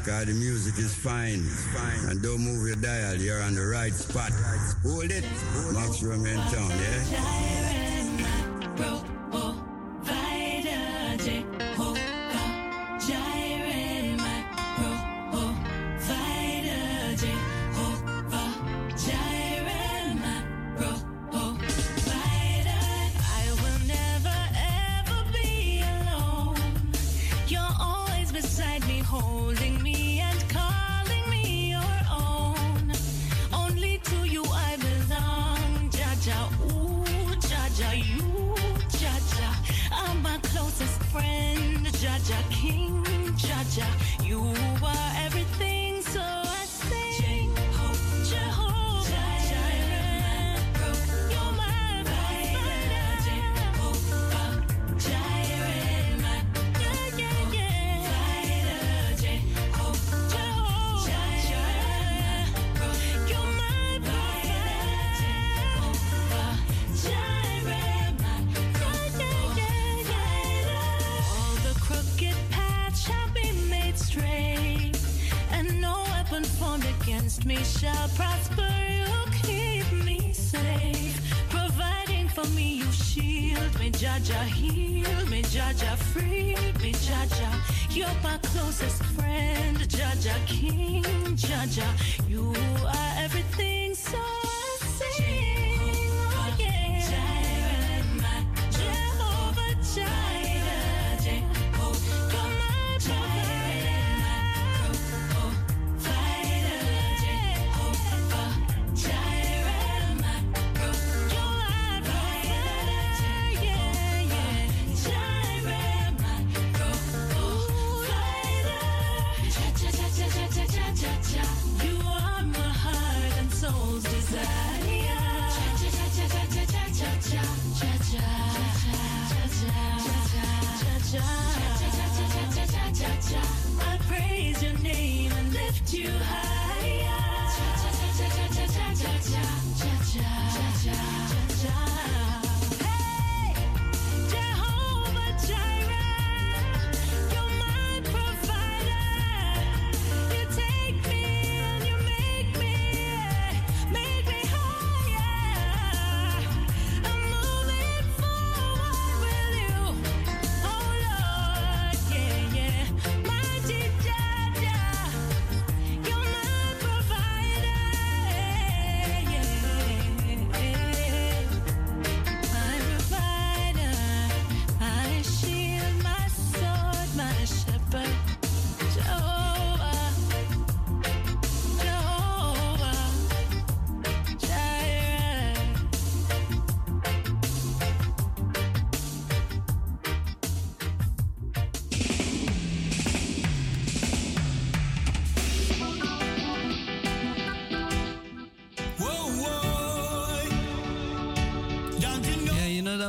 God, the music is fine. And don't move your dial, you're on the right spot. Hold it. Maximum in town, yeah?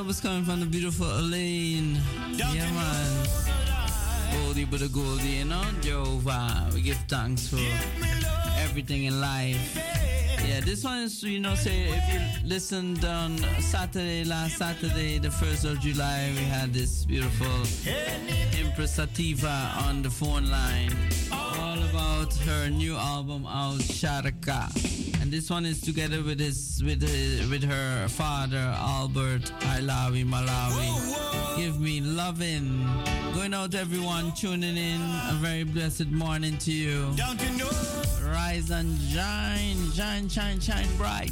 was coming from the beautiful Elaine. Yeah, man. Goldie but a Goldie, you know? Jehovah. We give thanks for everything in life. Yeah, this one is, you know, say if you listened on Saturday, last Saturday, the 1st of July, we had this beautiful Empress on the phone line. All about her new album out, Sharka. And this one is together with his with uh, with her father Albert I Malawi. you Malawi Give me loving. Going out everyone tuning in. A very blessed morning to you. Rise and shine, shine, shine, shine bright.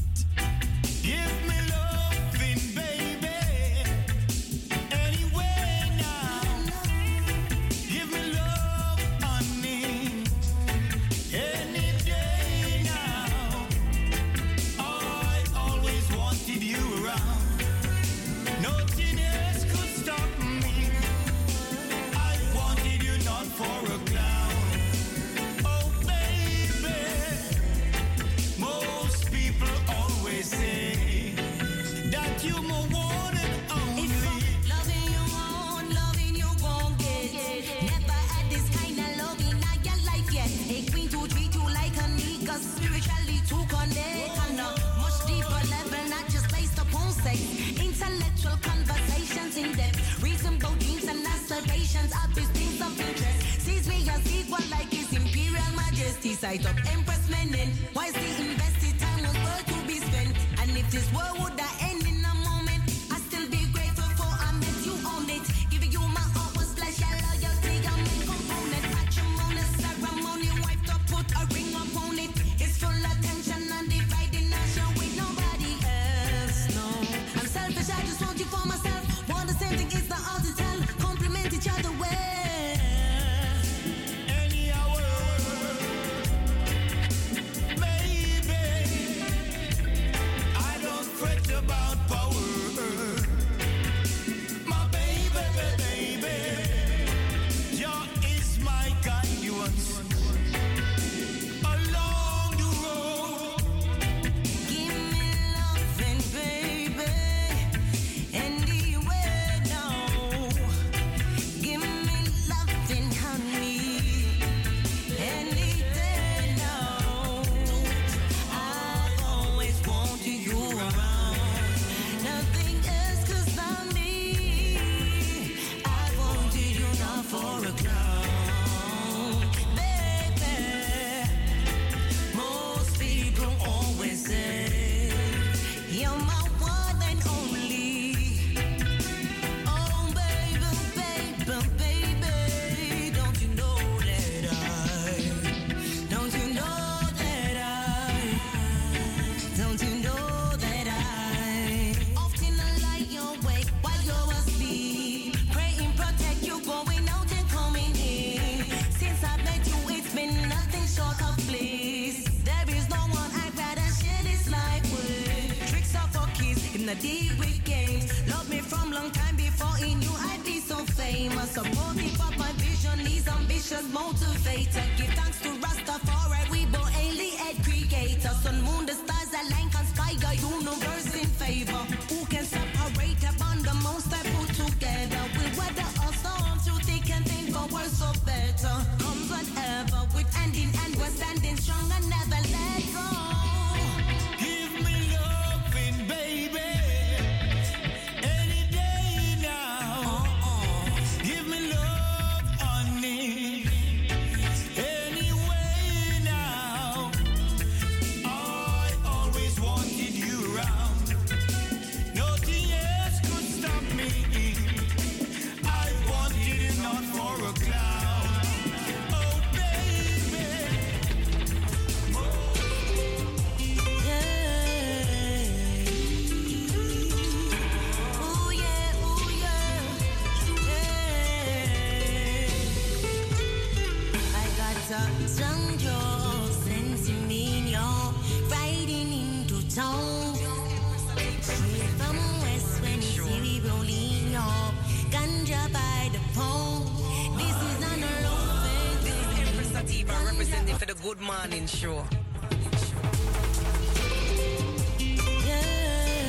sure.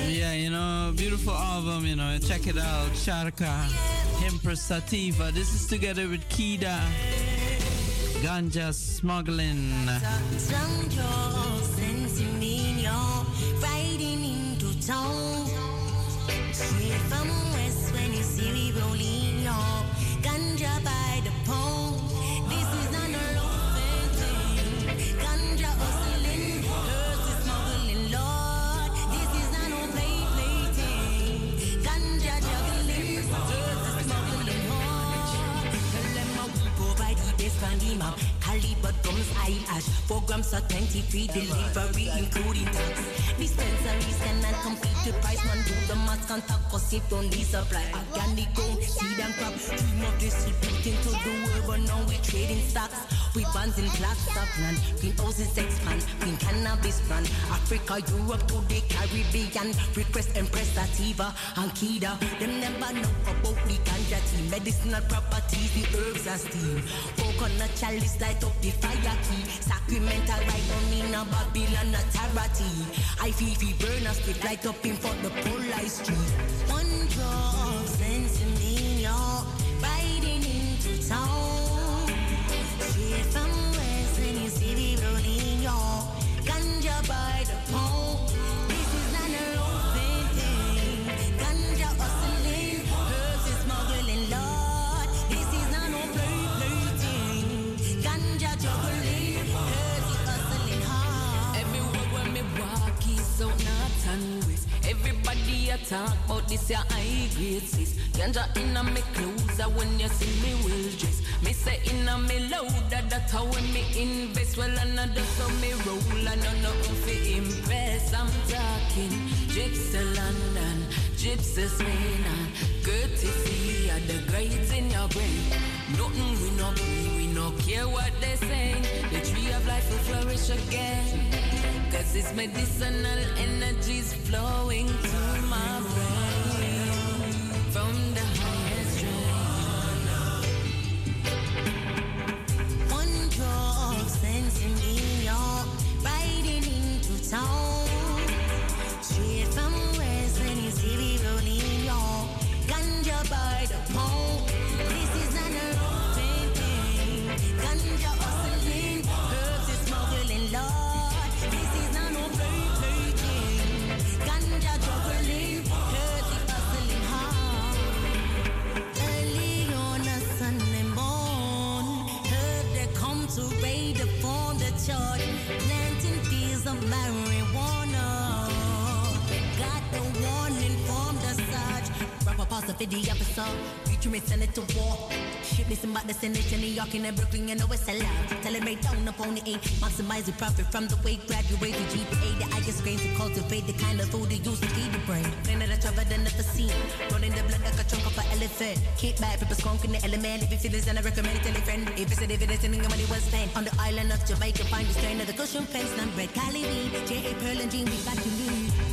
Yeah, you know, beautiful album, you know, check it out. Sharka, Empress Sativa. This is together with Kida, Ganja Smuggling. programs are 23 delivery, including tax. Dispensaries cannot compete with price, man. Do the mass contact, cause it only supply. Organic gold, seed and crop. Dream of distributing to the world, but now we trading stocks. We bands in black subland, greenhouses expand, green cannabis brand. Africa, Europe to the Caribbean. Request Empress Sativa and Kida. Them never know about the ganja tea, medicinal properties, the herbs are steam. Coconut chalice light up the fire key. Sacramental right on me now Babylon authority. I feel burn a split light up in for the polarized street. Talk about this your high grade sis. Ganja inna me clothes, and when you see me well dressed. Me say inna me louder, ah, that how when me invest. Well, another so me roll, and no nothing fi impress. I'm talking gypsy London, gypsy Spain, and courtesy of the grades in your brain. Nothing we no we no care what they say. The tree of life will flourish again. Cause it's medicinal energies flowing through my brain from the highest drain. One draw of sense in riding into town. Pasta for the episode, future me send it to war. Me some about the Senate in New York and Brooklyn, know it's allowed. Tell it right down upon the eight, maximize the profit from the weight, graduate the GPA, the I get grain to cultivate the kind of food they use to feed the brain. That I traveled and never seen, running the blood like a chunk of an elephant. Keep back, people skunk in the element. If you feel this, then I recommend it, tell a friend. If it's a dividend, and your money was spent on the island of Jamaica, find the strain of the cushion fence, bread, Cali bean, J.A. Pearl and Jean, we got to leave.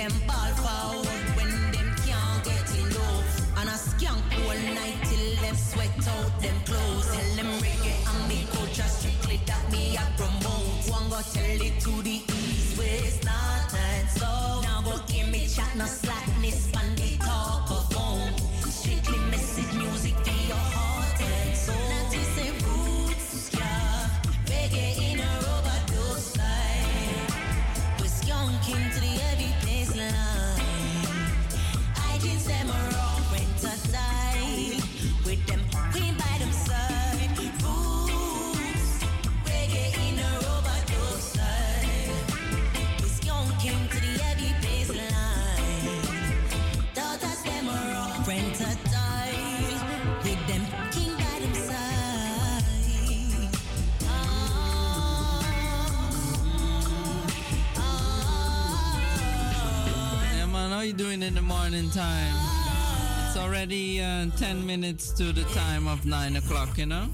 them ball forward when them can't get enough. And a skank all night till them sweat out them clothes. Tell them reggae and me culture strictly that me a promote. One go tell it to the east, west, north and south. Now go hear me chat, no slackness on you doing in the morning time? It's already uh, 10 minutes to the time of 9 o'clock, you know?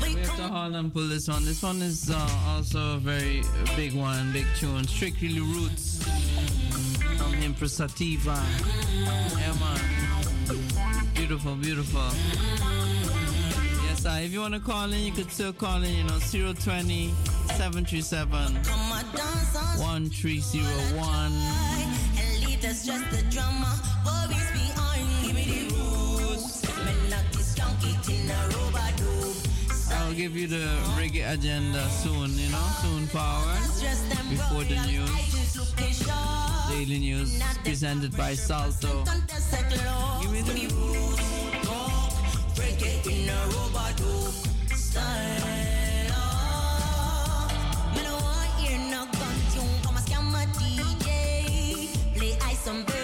We're Mr. Holland pull this one. This one is uh, also a very big one, big tune. Strictly Roots from Empress Sativa. Yeah. Beautiful, beautiful. Yes, uh, if you want to call in, you could still call in, you know, 020 737 1301. Us just the drama. Worries give me the roots. Men like this junkie in a robot I'll give you the reggae agenda soon, you know, soon forward. Before the news. Daily news presented by Salto. Give me the roots. Reggae in a robot style. Play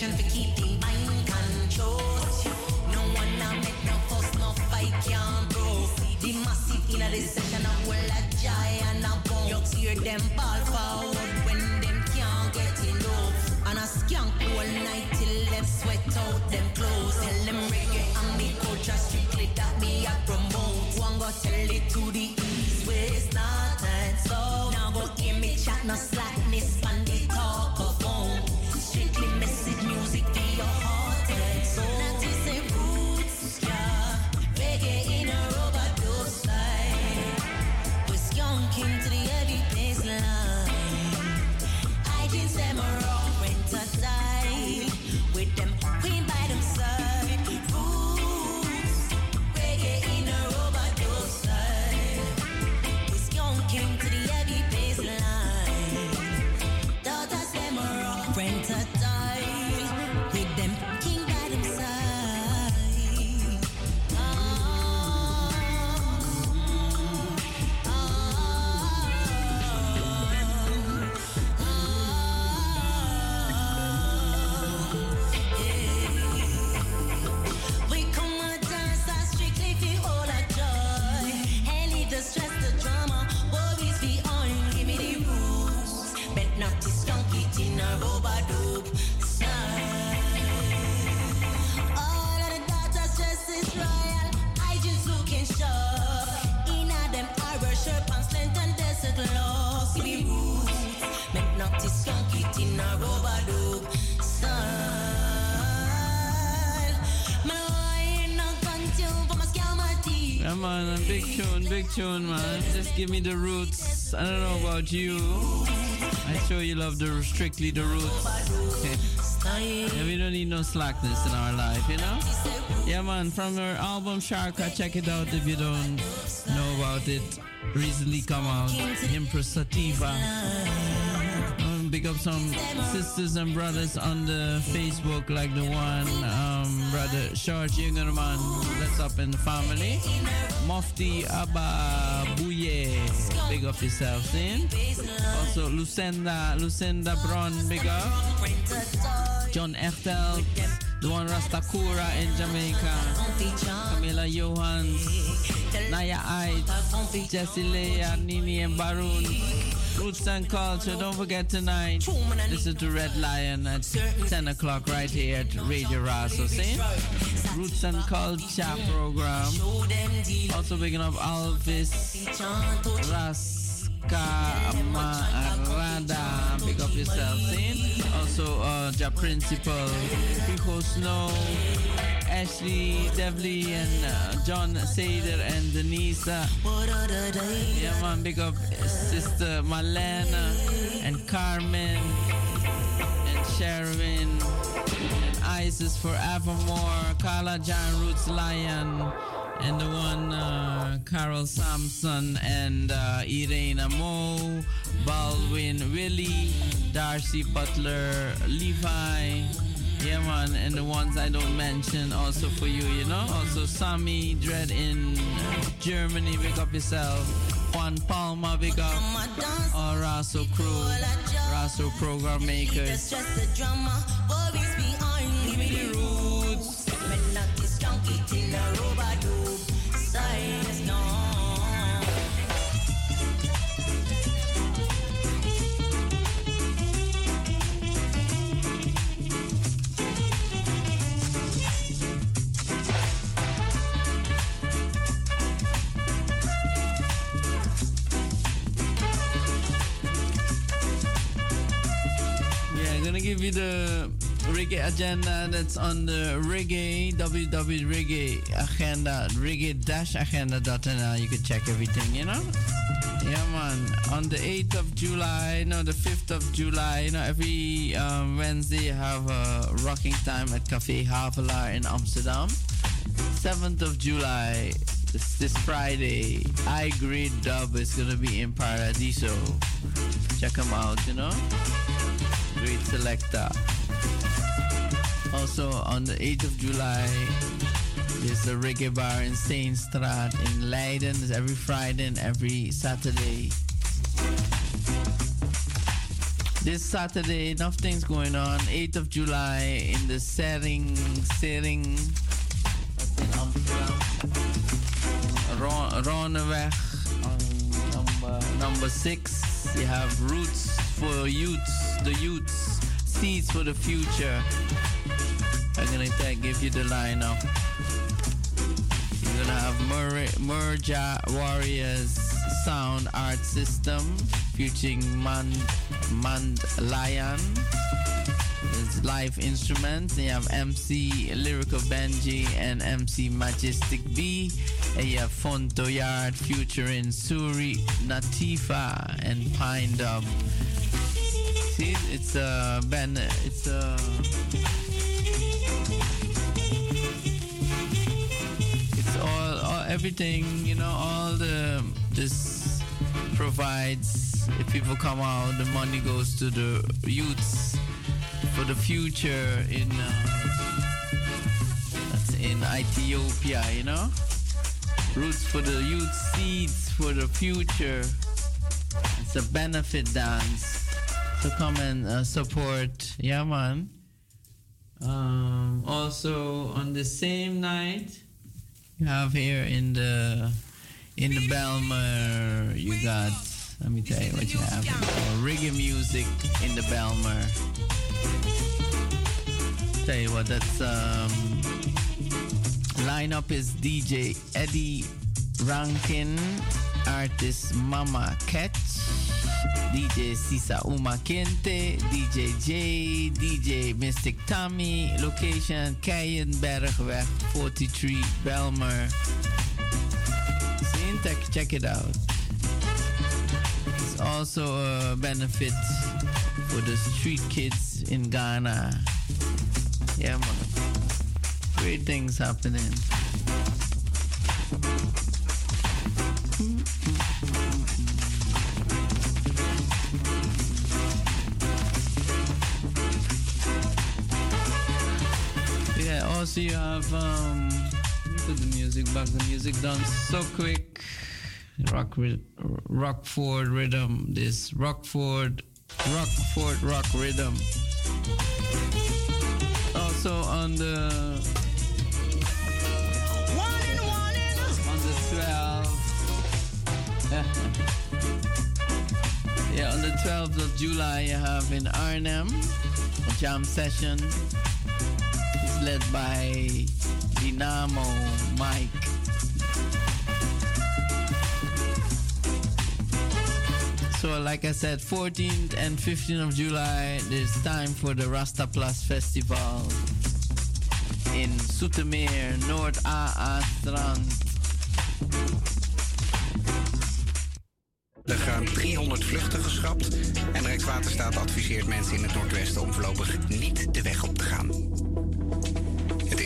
selection for keeping mind control. No one no fuss, no fight can't. The massive the giant a. You hear them ball when them can't get enough. And skank all night till sweat out them clothes. Tell them reggae and culture strictly that me promote. One go tell it to the east. Now go hear me chat, no slackness big tune, big tune, man. Just give me the roots. I don't know about you. I'm sure you love the strictly the roots. yeah, we don't need no slackness in our life, you know? Yeah, man, from her album Sharka, check it out if you don't know about it. Recently come out, Empress Sativa. Big up some sisters and brothers on the Facebook, like the one um, brother George Jungerman, that's up in the family. Mufti Abba Bouye, big up yourself, see? Also Lucinda, Lucinda Bron, big up. John Echtel, the one Rastakura in Jamaica. Camila Johans, Naya Ait, Jessie Leah, Nini and Baroon. Roots and Culture, don't forget tonight. This is the Red Lion at 10 o'clock right here at Radio Razo. See? Roots and Culture program. Also picking up Alvis Raska Big up yourself, see? Also, uh, Principal, Pico Snow, Ashley Devley, and uh, John Sader and Denise. Yeah, man, big up Sister Malena and Carmen and Sherwin, and Isis Forevermore, Carla John Roots Lion, and the one uh, Carol Sampson, and uh, Irena Mo, Baldwin Willie, Darcy Butler, Levi. Yeah, man, and the ones I don't mention also for you, you know. Also, Sammy Dread in Germany, big up yourself. Juan Palma, big up. All Razo crew, Razo program makers. Give you the reggae agenda that's on the reggae www reggae agenda reggae-agenda.nl. You can check everything, you know. Yeah, man. On the 8th of July, no, the 5th of July, you know, every um, Wednesday you have a rocking time at Café Havelaar in Amsterdam. 7th of July, this, this Friday, I Grade Dub is gonna be in Paradiso. Check them out, you know. Great selector. Also on the 8th of July, there's a reggae bar in Steenstraat in Leiden. It's every Friday and every Saturday. This Saturday, enough things going on. 8th of July in the Sering, Sering, Roneweg, um, number, number six. You have Roots for Youths, the Youths, Seeds for the Future. I'm gonna take, give you the lineup. You're gonna have Mur- Murja Warriors Sound Art System featuring Man Mand Lion. There's live instruments. And you have MC Lyrical Benji and MC Majestic B. And you have Fonto Yard featuring Suri Natifa and Pine Dub. See, it's a band. It's a. It's all, all everything you know. All the this provides. If people come out, the money goes to the youths for the future in uh, that's in Ethiopia. You know, roots for the youth, seeds for the future. It's a benefit dance. So come and uh, support. Yeah, man. Um, also on the same night, you have here in the in the Bijlmer, you got. Let me tell you what you have. Uh, reggae music in the Bijlmer. Tell you what, that's um, lineup is DJ Eddie Rankin, artist Mama Catch, DJ Sisa Uma Kente, DJ J, DJ Mystic Tommy, location Keienbergweg 43 Bijlmer. Check, check it out. It's also a benefit for the street kids in Ghana. Yeah, man. Great things happening. Yeah, also you have um put the music back. The music done so quick. Rock Rockford rhythm. This Rockford Rockford rock rhythm. Also on the on the 12 yeah on the 12th of July you have in Arnhem a jam session led by Dynamo Mike So, like I said, 14th and 15th of July, there's time for the Rasta Plus Festival in Soetermeer, Noord AA Strand. ruim 300 vluchten geschrapt. En Rijkswaterstaat adviseert mensen in het Noordwesten om voorlopig niet de weg op te gaan.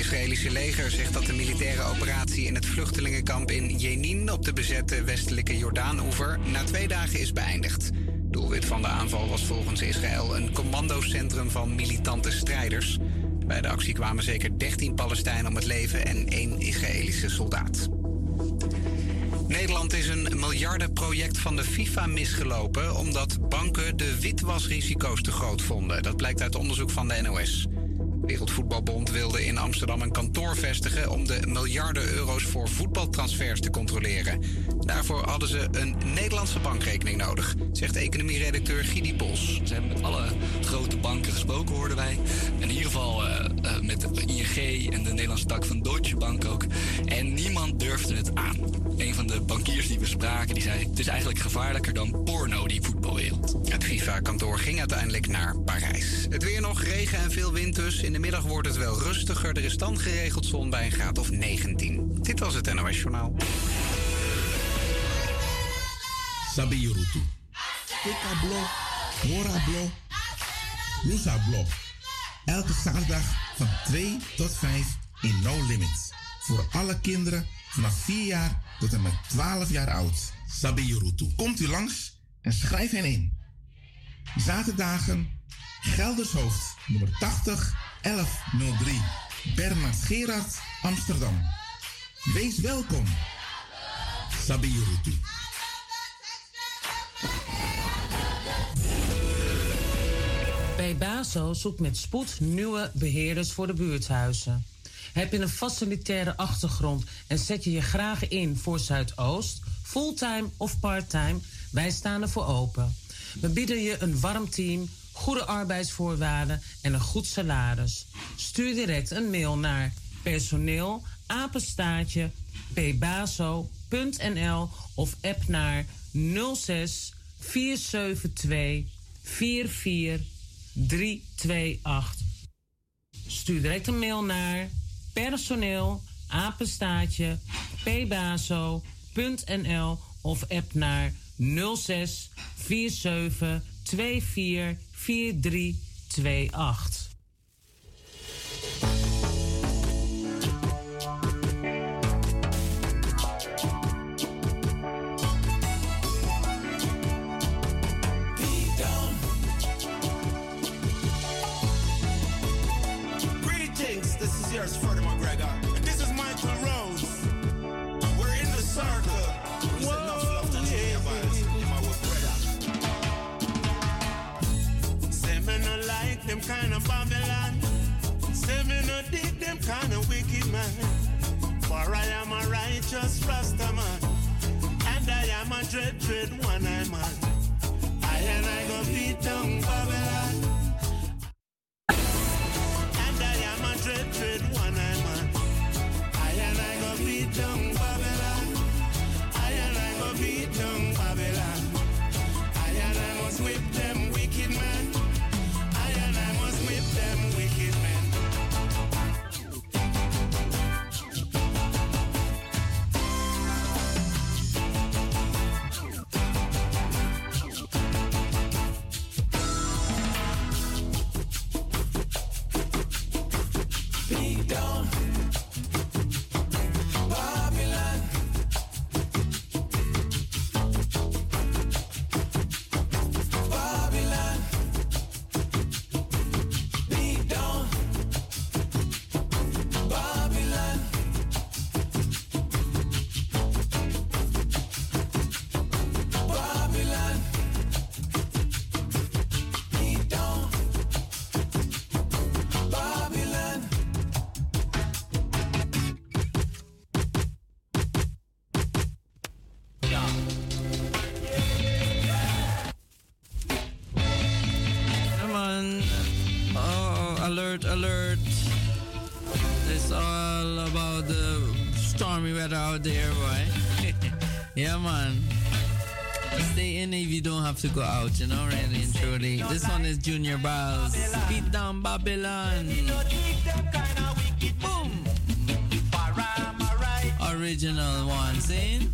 Israëlische leger zegt dat de militaire operatie in het vluchtelingenkamp in Jenin op de bezette westelijke Jordaanoever na twee dagen is beëindigd. Doelwit van de aanval was volgens Israël een commandocentrum van militante strijders. Bij de actie kwamen zeker 13 Palestijnen om het leven en één Israëlische soldaat. Nederland is een miljardenproject van de FIFA misgelopen omdat banken de witwasrisico's te groot vonden. Dat blijkt uit onderzoek van de NOS. Wereldvoetbalbond wilde in Amsterdam een kantoor vestigen om de miljarden euro's voor voetbaltransfers te controleren. Daarvoor hadden ze een Nederlandse bankrekening nodig, zegt economieredacteur Gidi Bos. Ze hebben met alle grote banken gesproken, hoorden wij. In ieder geval eh, eh, met de ING en de Nederlandse tak van Deutsche Bank ook. En niemand durfde het aan. Een van de bankiers die we spraken, die zei... het is eigenlijk gevaarlijker dan porno, die voetbalwereld. Het FIFA-kantoor ging uiteindelijk naar Parijs. Het weer nog, regen en veel wind dus. In de middag wordt het wel rustiger. Er is dan geregeld zon bij een graad of 19. Dit was het NOS Journaal. Sabi Yurutu. Tika Blok, Mora Blok, Lusa Blok. Elke zaterdag van 2 tot 5 in No Limits. Voor alle kinderen vanaf 4 jaar tot en met 12 jaar oud. Sabi Yurutu. Komt u langs en schrijf hen in. Zaterdagen Geldershoofd, nummer 80 1103. Bernard Gerard, Amsterdam. Wees welkom. Sabi Yurutu. Bij BASO zoekt met spoed nieuwe beheerders voor de buurthuizen. Heb je een facilitaire achtergrond en zet je je graag in voor Zuidoost, fulltime of parttime? Wij staan ervoor open. We bieden je een warm team, goede arbeidsvoorwaarden en een goed salaris. Stuur direct een mail naar personeel of app naar 06 472 44 328. Stuur direct een mail naar personeel apenstaartje pbaso.nl of app naar 06 47 24 4328. Greetings, this is yours, Freddie McGregor. Kind of wicked man. For I am a righteous Rasta man. And I am a dread, dread one-eye man. I and I go beat down Babylon. And I am a dread, dread one-eye man. There, boy. yeah, man. Stay in if you don't have to go out, you know, really and truly. This one is Junior Byles. Beat down Babylon. Boom. Original one, see?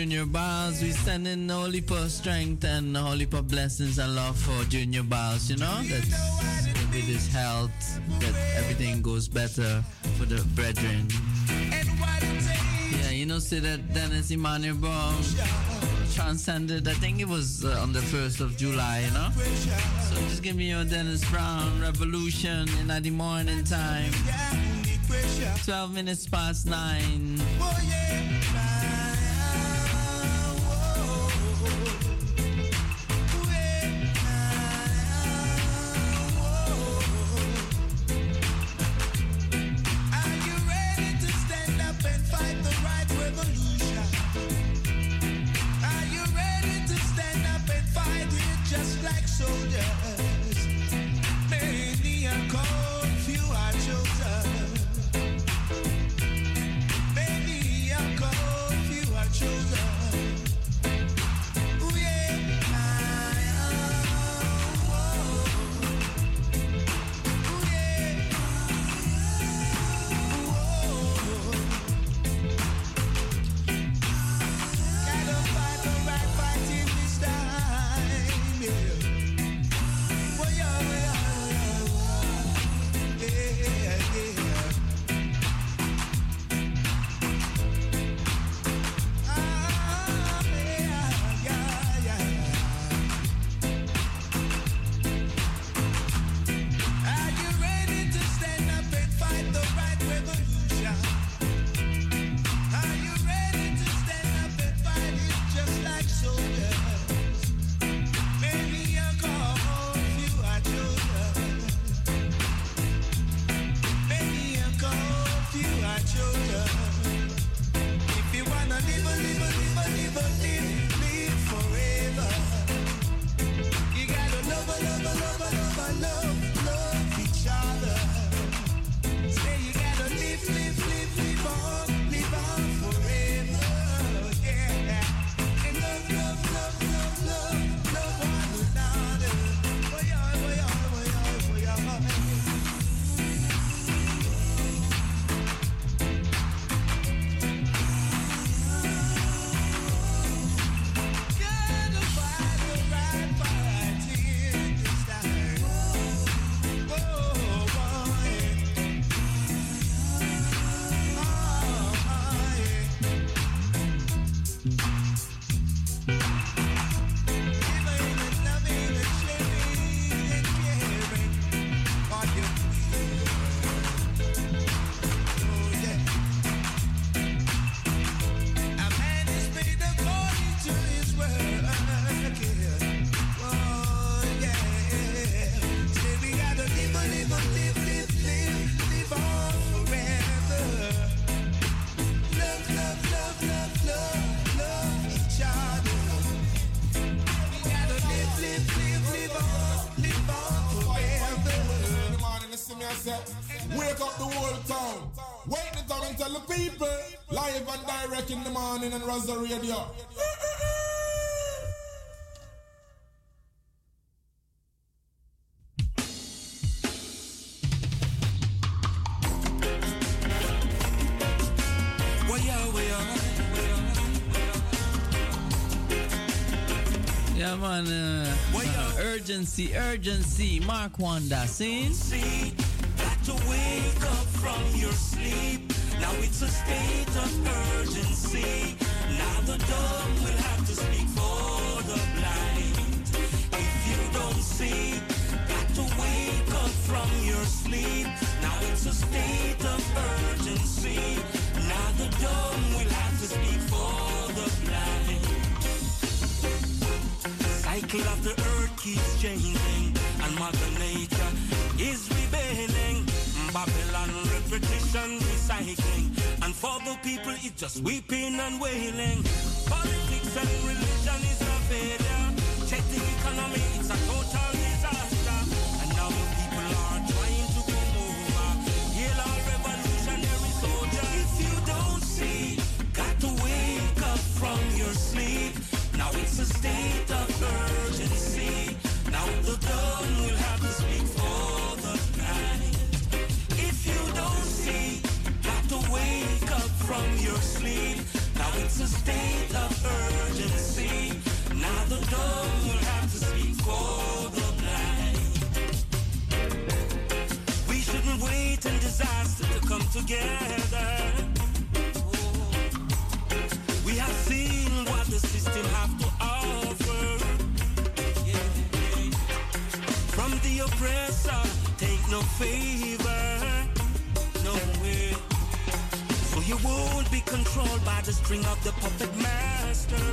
Junior Byles. We send in Holy for strength and Holy for blessings and love for Junior Byles, you know? That with his health, that everything goes better for the brethren. Yeah, you know, see that Dennis Emmanuel Brown transcended, I think it was uh, on the 1st of July, you know? So just give me your Dennis Brown revolution in the morning time. 12 minutes past 9. Are you see me, I say, wake up the whole town. Wake the town and tell the people. Live and direct in the morning and Razo Radio. Yeah, man. Uh, urgency, urgency. Mark Wonder, see? To wake up from your sleep. Now it's a state of urgency. Now the dumb will have to speak for the blind. If you don't see, got to wake up from your sleep. Now it's a state of urgency. Now the dumb will have to speak for the blind. Cycle of the and people it's just weeping and wailing. Politics and religion is a failure. Check the economy, it's a total disaster. And now the people are trying to come over. Hail all revolutionary soldiers. If you don't see, got to wake up from your sleep. Now it's a state of urgency. from your sleep. Now it's a state of urgency. Now the door will have to speak for the blind. We shouldn't wait in disaster to come together. We have seen what the system have to offer. From the oppressor, take no favor. Now it's a controlled by the string of the puppet master.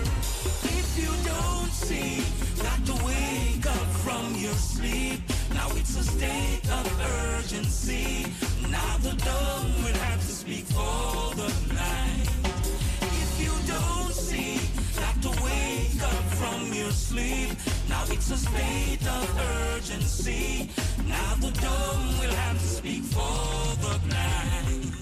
If you don't see, got to wake up from your sleep. Now it's a state of urgency. Now the dumb will have to speak for the blind. If you don't see, got to wake up from your sleep. Now it's a state of urgency. Now the dumb will have to speak for the blind.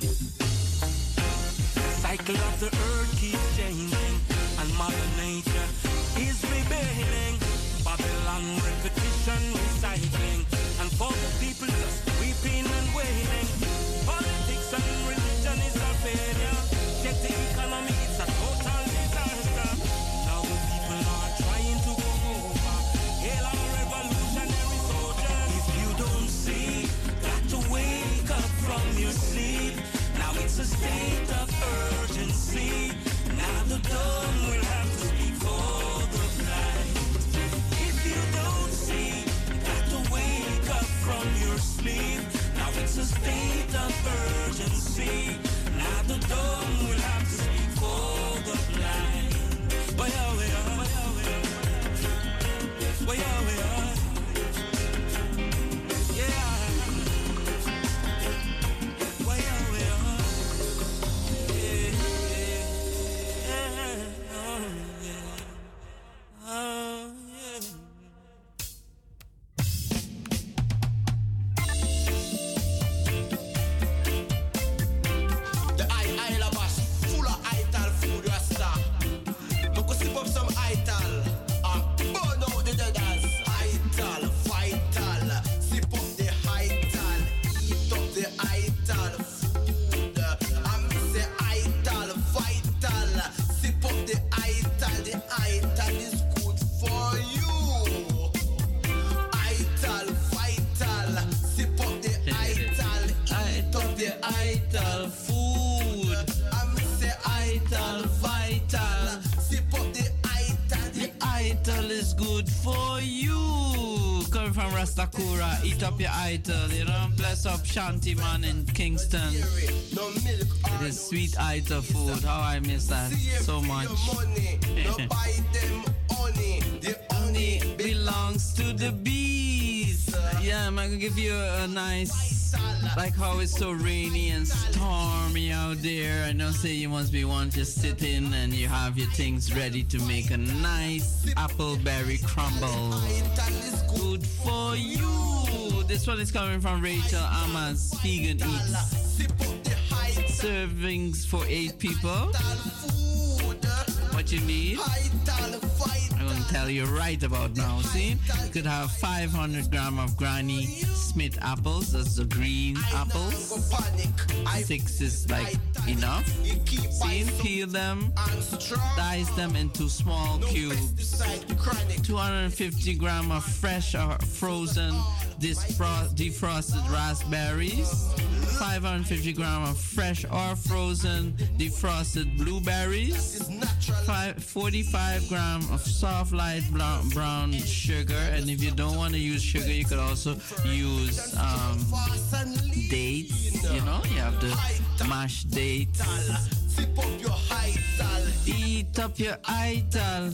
Cycle of the earth keeps changing, and Mother Nature is rebelling. Babylon repetition recycling, and for the people just weeping and wailing. Politics and religion is a failure. Check the economy, it's a total disaster. Now the people are trying to go over. Hail our revolutionary soldiers. If you don't see, got to wake up from your sleep. Now it's a state urgency. Rastakura, eat up your ital. You know, bless up Shanty man in Kingston. It is sweet ital food. How I miss that so much. The honey belongs to the bees. Yeah, I'm gonna give you a nice, like how it's so rainy and stormy out there. I know, say you must be one to sit in and you have your things ready to make a nice apple berry crumble. Good for you. This one is coming from Rachel Ama's, Vegan Eats. Servings for eight people. What you need? I'm to tell you right about now. See, you could have 500 gram of Granny Smith apples. That's the green apples. Six is like enough. See, peel them, dice them into small cubes. 250 gram of fresh or frozen disfro- defrosted raspberries. 550 gram of fresh or frozen defrosted blueberries. Five, 45 gram of soft light brown, brown sugar. And if you don't want to use sugar, you could also use um, dates. You know, you have the mashed dates. Eat up your ital.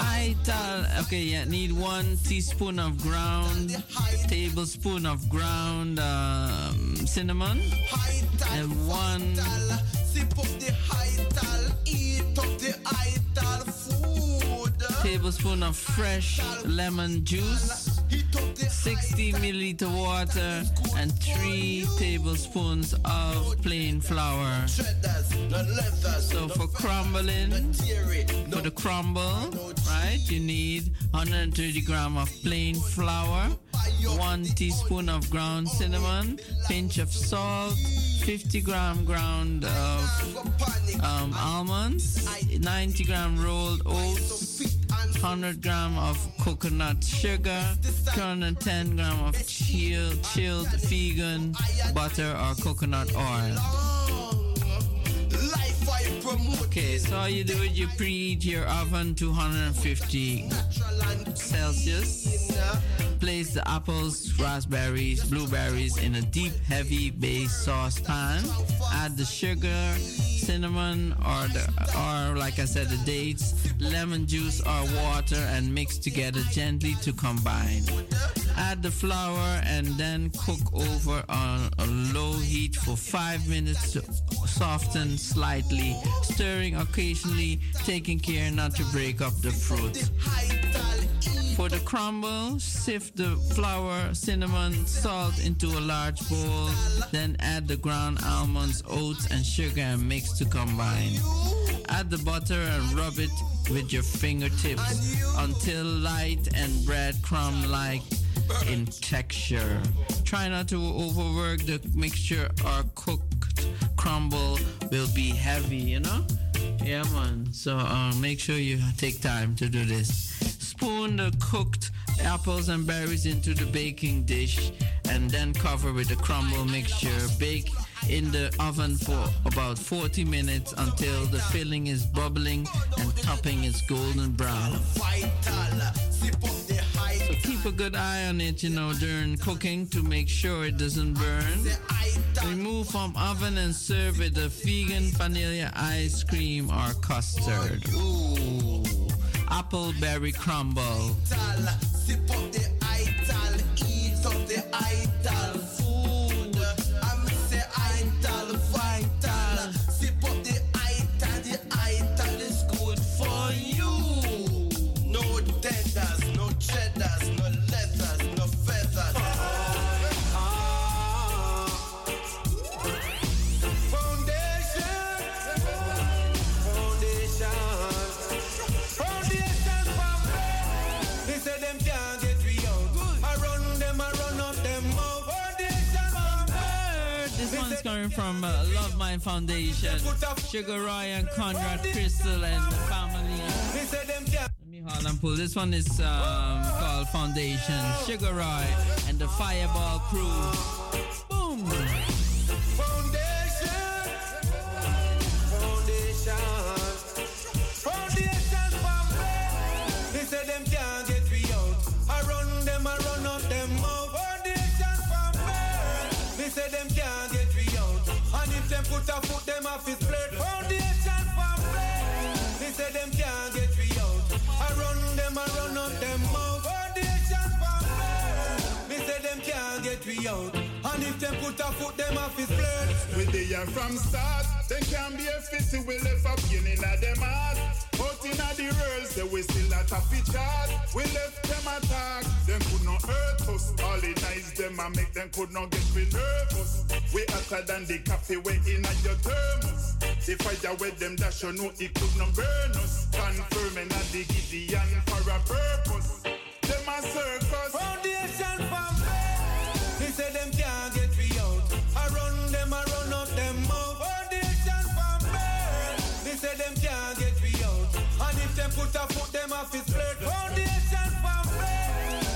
Ital. Okay, yeah, need one teaspoon of ground, tablespoon of ground um, cinnamon, and one tablespoon of fresh lemon juice, 60 milliliter water, and 3 tablespoons of plain flour. So for crumbling, for the crumble, right, you need 130 gram of plain flour, 1 teaspoon of ground cinnamon, pinch of salt, 50 gram ground of um, almonds, 90 gram rolled oats, 100 gram of coconut sugar, 210 gram of chilled, chilled vegan butter or coconut oil. Okay, so all you do is you preheat your oven to 150 Celsius. place the apples, raspberries, blueberries in a deep, heavy base saucepan. Add the sugar, cinnamon, or the, or like I said, the dates, lemon juice or water, and mix together gently to combine. Add the flour and then cook over on a low heat for five minutes to soften slightly, stirring occasionally, taking care not to break up the fruit. For the crumble, sift the flour, cinnamon, salt into a large bowl. Then add the ground almonds, oats, and sugar and mix to combine. Add the butter and rub it with your fingertips until light and breadcrumb like in texture. Try not to overwork the mixture or cooked crumble will be heavy, you know? Yeah, man. So uh, make sure you take time to do this. Spoon the cooked apples and berries into the baking dish and then cover with the crumble mixture. Bake in the oven for about 40 minutes until the filling is bubbling and topping is golden brown. Keep a good eye on it, you know, during cooking to make sure it doesn't burn. Remove from oven and serve with a vegan vanilla ice cream or custard. Ooh, apple berry crumble. From uh, Love My Foundation. Sugar Roy and Conrad Crystal and the family. Let me hold and pull. This one is um, called Foundation. Sugar Roy and the Fireball Crew. Boom! Foundation, foundation put a foot, them off his plate. Foundation for me. They say them can't get we out. I run them, I run up them out. Foundation for me. They say them can't get we out. And if them put a foot, them off his plate. We there from start, then can be a fist we left up in a them heart. Out in the world, say we still at a chart. We left them attack, them could not hurt us. All the nice them and make them could not get we nervous. We hotter than the coffee we in at your thermos. The fire with them dash you know it could not burn us. Confirming at the Gideon for a purpose. Them a circus. Them put a foot, them off his plate. Foundation for me.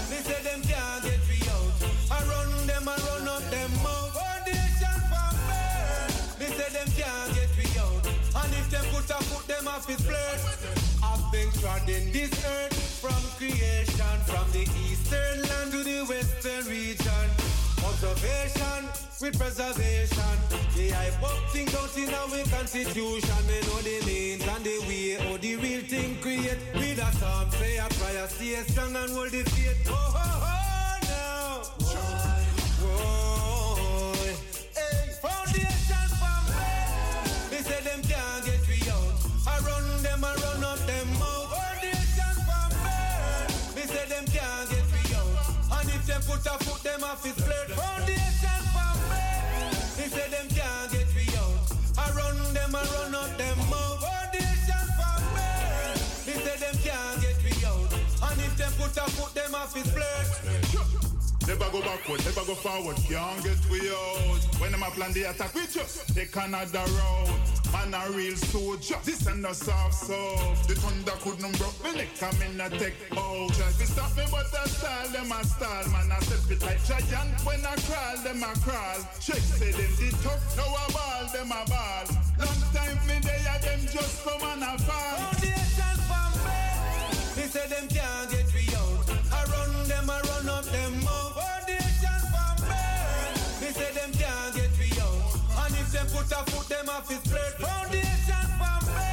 They say them can't get we out. I run them, I run up them out. Foundation for me. They say them can't get we out. And if them put a foot, them off his plate. I've been trodden this earth from creation, from the eastern land to the western region. Observation with preservation. The hype up thing out in our constitution. They know the means and the way how the real thing create. With a psalm, say a prayer, stay strong and hold the faith. Oh, oh, oh, now. Me. Say them can't get out. I run them, I run up them out. Me. Say them can't get out. And if them put a foot, them off his plate. Foundation me. Say them can't get we out. I run them, I run up them out. Foundation for me. They say them can't get we out. And if them put a foot, them off his plate. Never go backward, never go forward, can't get we out. When them a plan the attack, we just take another road. Man a real soldier, this and no soft soft. The thunder couldn't broke me neck, come in a take out. Try to stop me, but I style them a style. Man I step it like giant when I crawl, them a crawl. Check say them the tough, now a ball, them a ball. Long time me there, them just come and a fall. Foundation for me. They say them can't get them can't get me out. And if them put a foot, them off is spread foundation for me.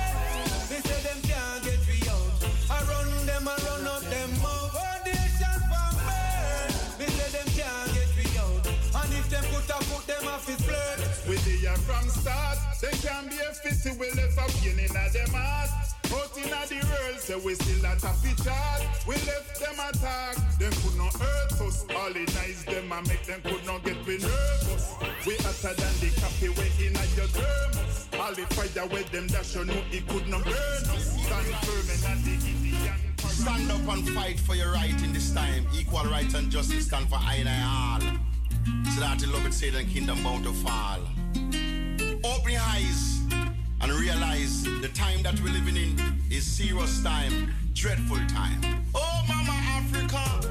They say them can't get me out. I run them, I run up them mouth. Foundation for me. They say them can't get me out. And if them put a foot, them off is spread. We they are from start. They can be a fist, we live up in their mouth. Out in the world, say we still at a chart. We left them attack. Them could not hurt us. All the nice them and make them could not get we nervous. We hotter than the coffee way in a your thermos. All the fire with them dash you know it could not burn us. Stand firm and the Indian. Stand up and fight for your right in this time. Equal rights and justice stand for I and I all. So that the love it say the kingdom bound to fall. Open your eyes and realize the time that we're living in is serious time, dreadful time. Oh, Mama Africa,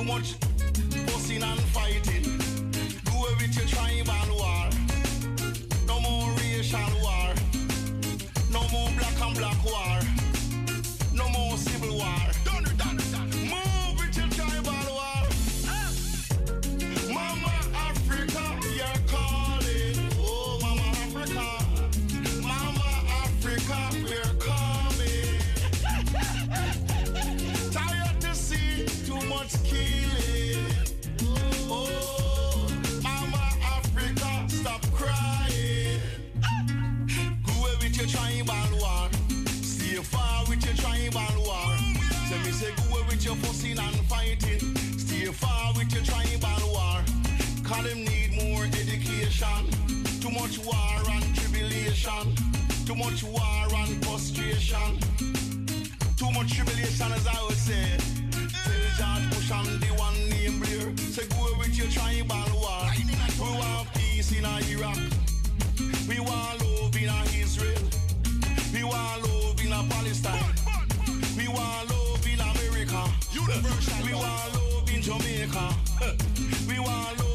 Too much fussing and fighting. Do it with your tribal war. No more racial war. No more black and black war. Far with your tribal war. Cause them need more education. Too much war and tribulation. Too much war and frustration. Too much tribulation as I would say. Tell George Bush and the one named Blair. Say go with your tribal war. We want peace in Iraq. We want love in Israel. We want love in Palestine. We want love in America. We want love Jamaica. We want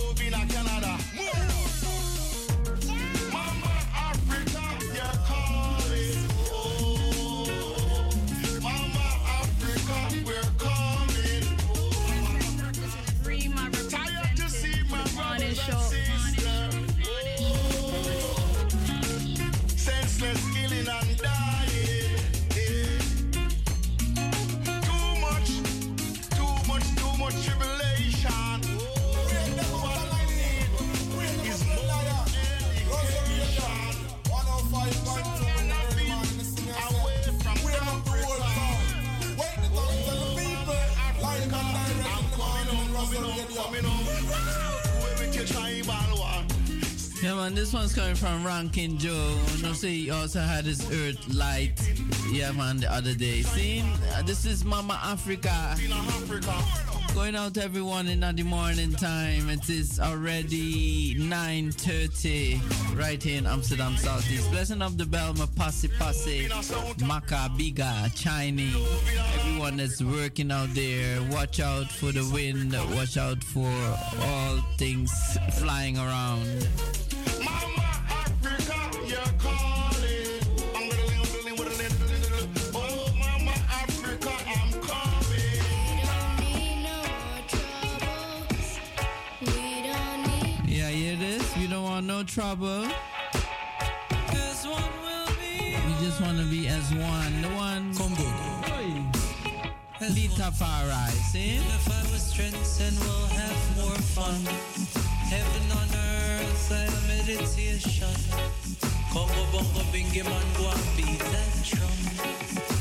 Yeah, man, this one's coming from Rankin Joe. Know, say he also had his Earth Light. Yeah, man, the other day. See, this is Mama Africa. Going out everyone in the morning time. It is already 9.30 right here in Amsterdam Southeast. Blessing of the Bijlmer, Passe Passe, Maka, Biga, Chinese. Everyone that's working out there, watch out for the wind. Watch out for all things flying around. No trouble. We just want to be as one. The one. Come good. Lita Farai, see? Unify with strength and we'll have more fun. Heaven on earth and meditation. Congo bongo bingy man go beat that drum.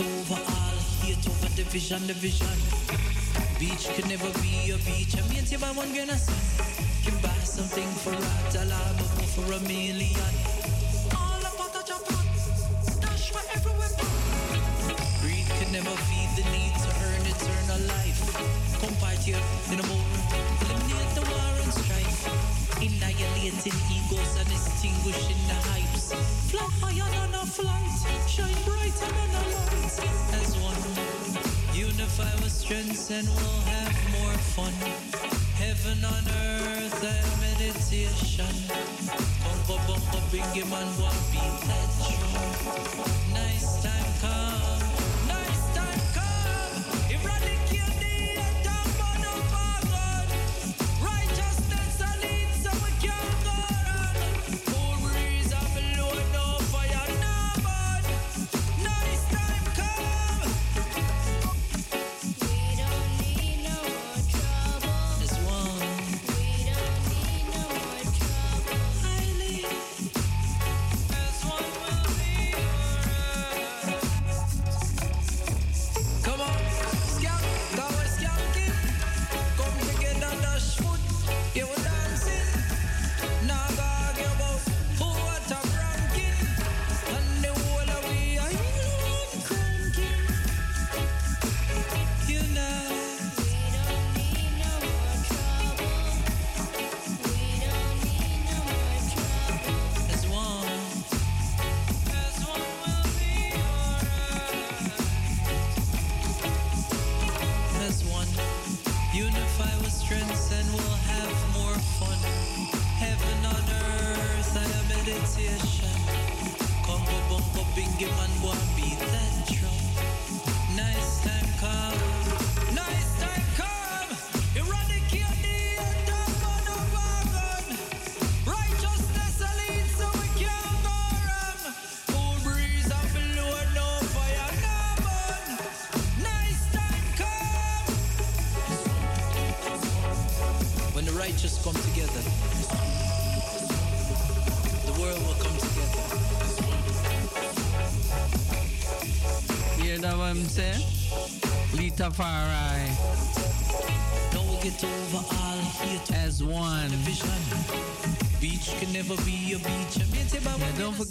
it over all, hate over division, division. Beach can never be a beach. I mean, if I want gonna can buy something for a dollar, but for a million. All about the job, stash for everywhere. Greed can never feed the need to earn eternal life. Come fight here in a moment. Annihilating egos and extinguishing the hypes. Fly higher than a flight, shine brighter than a light. As one, unify our strengths and we'll have more fun. Heaven on earth and meditation. Bongo bongo biggie man, what be that Nice time come.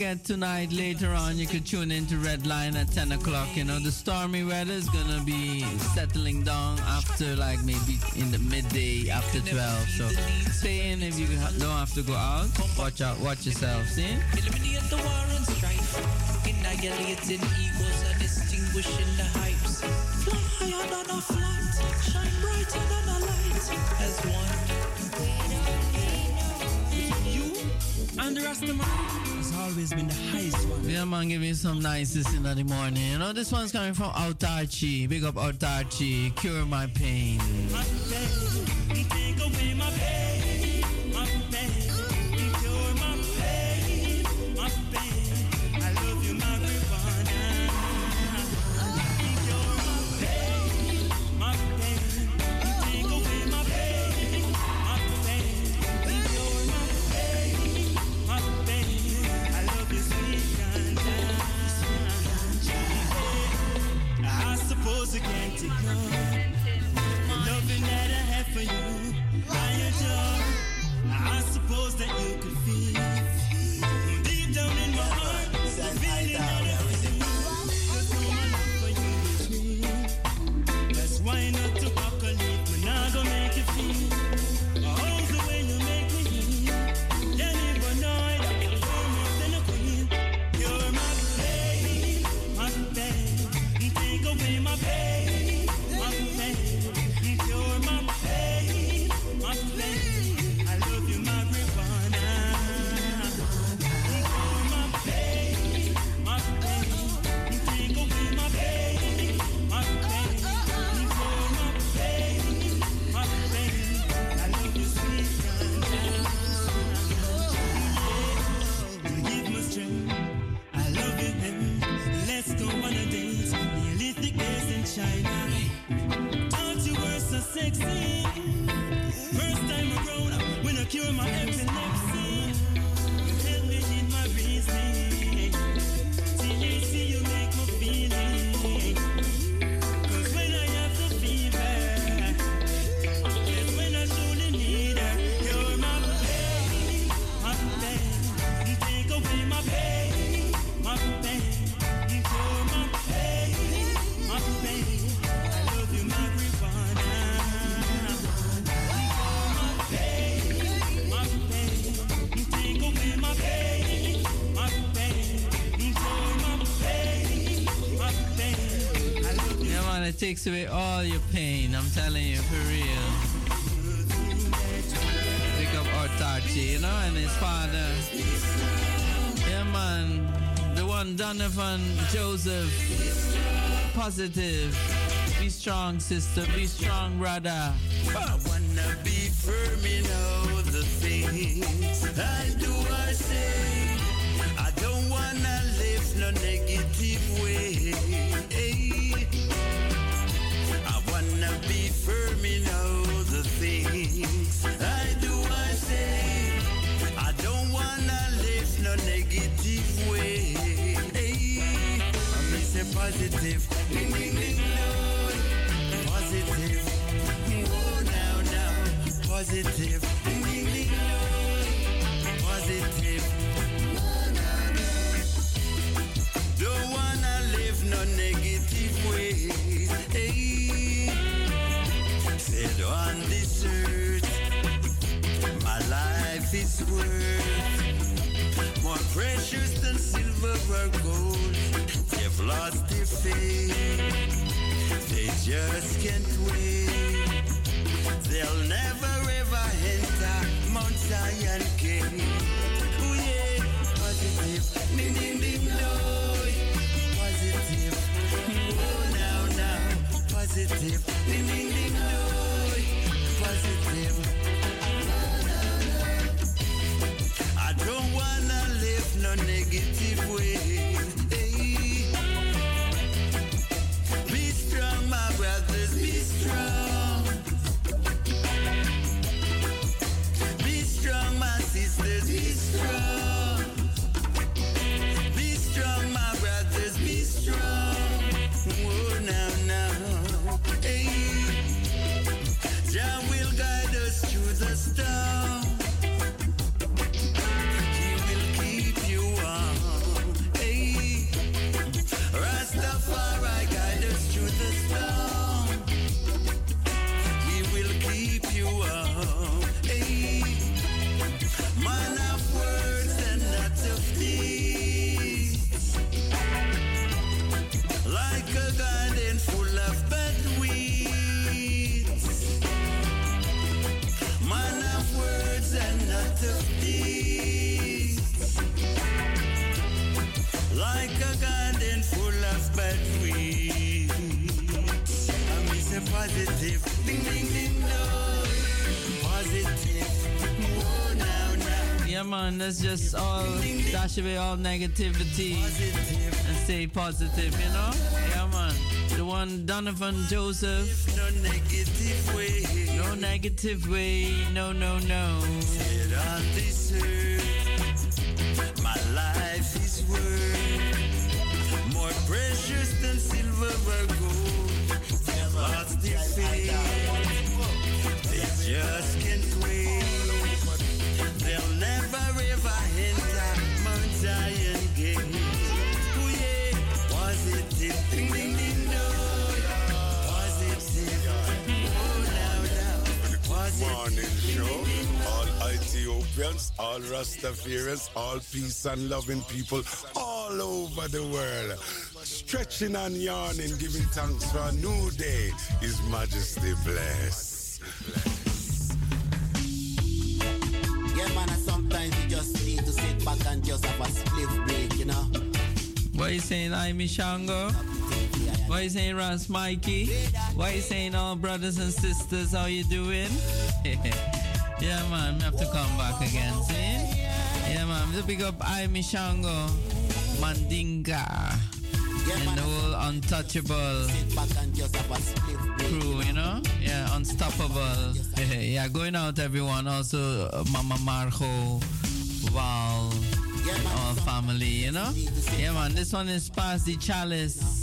forget tonight later on you could tune into Red Line at 10 o'clock. You know the stormy weather is gonna be settling down after like maybe in the midday after 12. So stay in if you don't have to go out. Watch out, watch yourself. See. Eliminate the war and strife, annihilating egos distinguishing the hypes. Fly higher than a flight, shine brighter than a light as one. And has always been the highest one. Yeah, man, give me some niceness in the morning. You know, this one's coming from Autarchi. Big up Autarchi. Cure my pain. practical. Loving that I have for you, I adore. I suppose that you could feel. succeed. That takes away all your pain. I'm telling you, for real. Pick up Ortachi, you know, and his father. Yeah, man. The one Donovan Joseph. Positive. Be strong, sister. Be strong, brother. I wanna be firm in all the things I do I say. I don't wanna live no negative way. I be firm in all the things I do I say. I don't wanna live no negative way. I ding, Lord. Positive. Oh, now, now. Positive. On this earth, my life is worth more precious than silver or gold. They've lost their faith. They just can't wait. They'll never ever enter Mount Zion gate. Oh yeah, positive. Ding ding ding Lord. Positive. Oh now now. Positive. Ding ding ding Lord. No negative man, let's just all dash away all negativity and stay positive, you know? Yeah, man. The one Donovan Joseph. No negative way. No negative way. No, no, no. Said on my life is worth more precious than silver or gold. They've lost their faith. They just can't wait. Never ever enter gate. Yeah. Ding ding ding no. Oh. Morning show. All Ethiopians, all Rastafarians, all peace and loving people all over the world. Stretching and yawning, giving thanks for a new day. His Majesty bless. Yeah, man, sometimes you just need to sit back and just have a break, you know. What you saying, I Mishango? What you saying, Ras Mikey? What you saying, all brothers and sisters? How you doing? yeah, man, we have to come back again, see? Yeah, man, pick up I Mishango, Mandinga, and the whole untouchable crew, you know? Yeah, unstoppable. yeah, going out, everyone. Also, uh, Mama Marco, Val, all family, you know? Yeah, man, this one is past the chalice.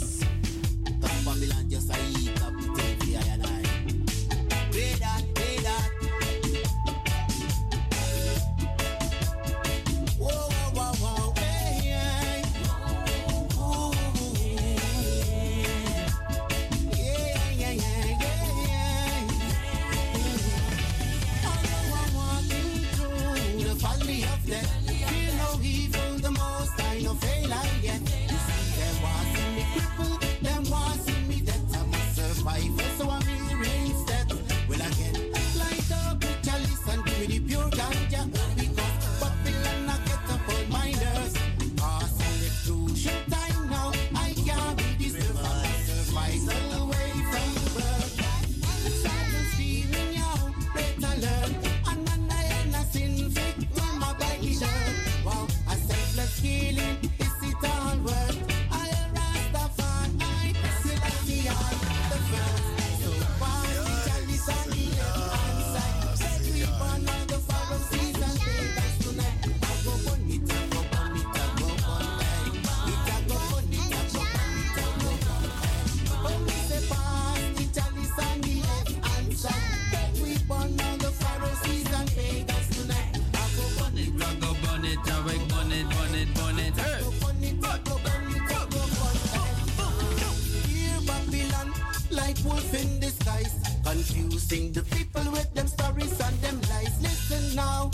Sing the people with them stories and them lies. Listen now.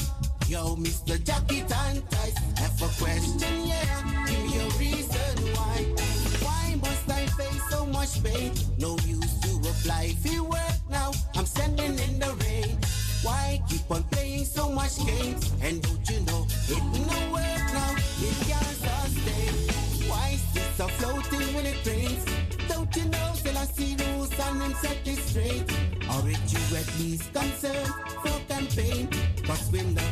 Yo, Mr. Jackie and Tice, have a question, yeah. Give me a reason why. Why must I face so much pain? No use to apply. If you work now, I'm standing in the rain. Why keep on playing so much games? And don't you know it no work now? It can't sustain. Why streets are floating when it rains? Don't you know till I see rules and them set this you at least concern for campaign? but we're not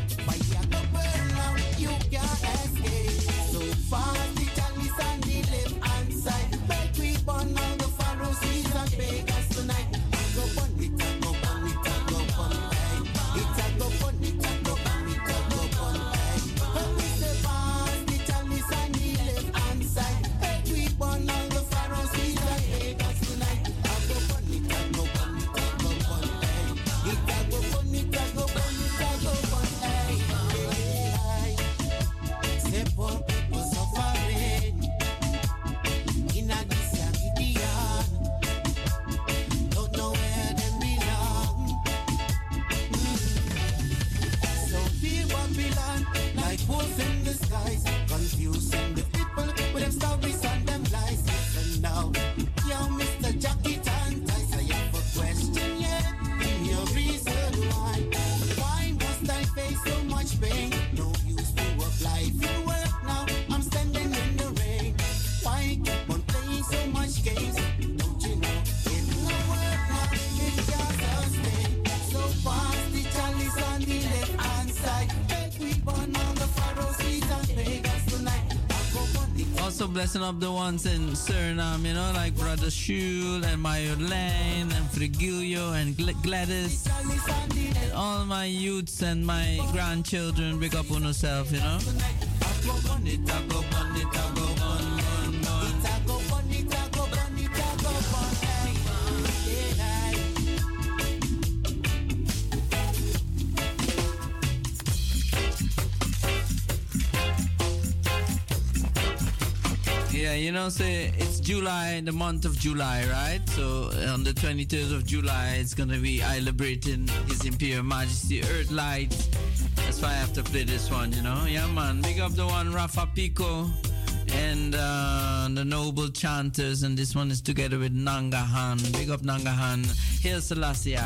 messing up the ones in Suriname, you know, like Brother Shul and Marjolaine and Frigilio and Gladys. All my youths and my grandchildren, big up on yourself, you know. July, the month of July, right? So uh, on the 23rd of July, it's gonna be I Liberating His Imperial Majesty Earthlight. That's why I have to play this one, you know? Yeah, man. Big up the one Rafa Pico and uh, the Noble Chanters, and this one is together with Nangahan. Big up Nangahan. Here's Selassie.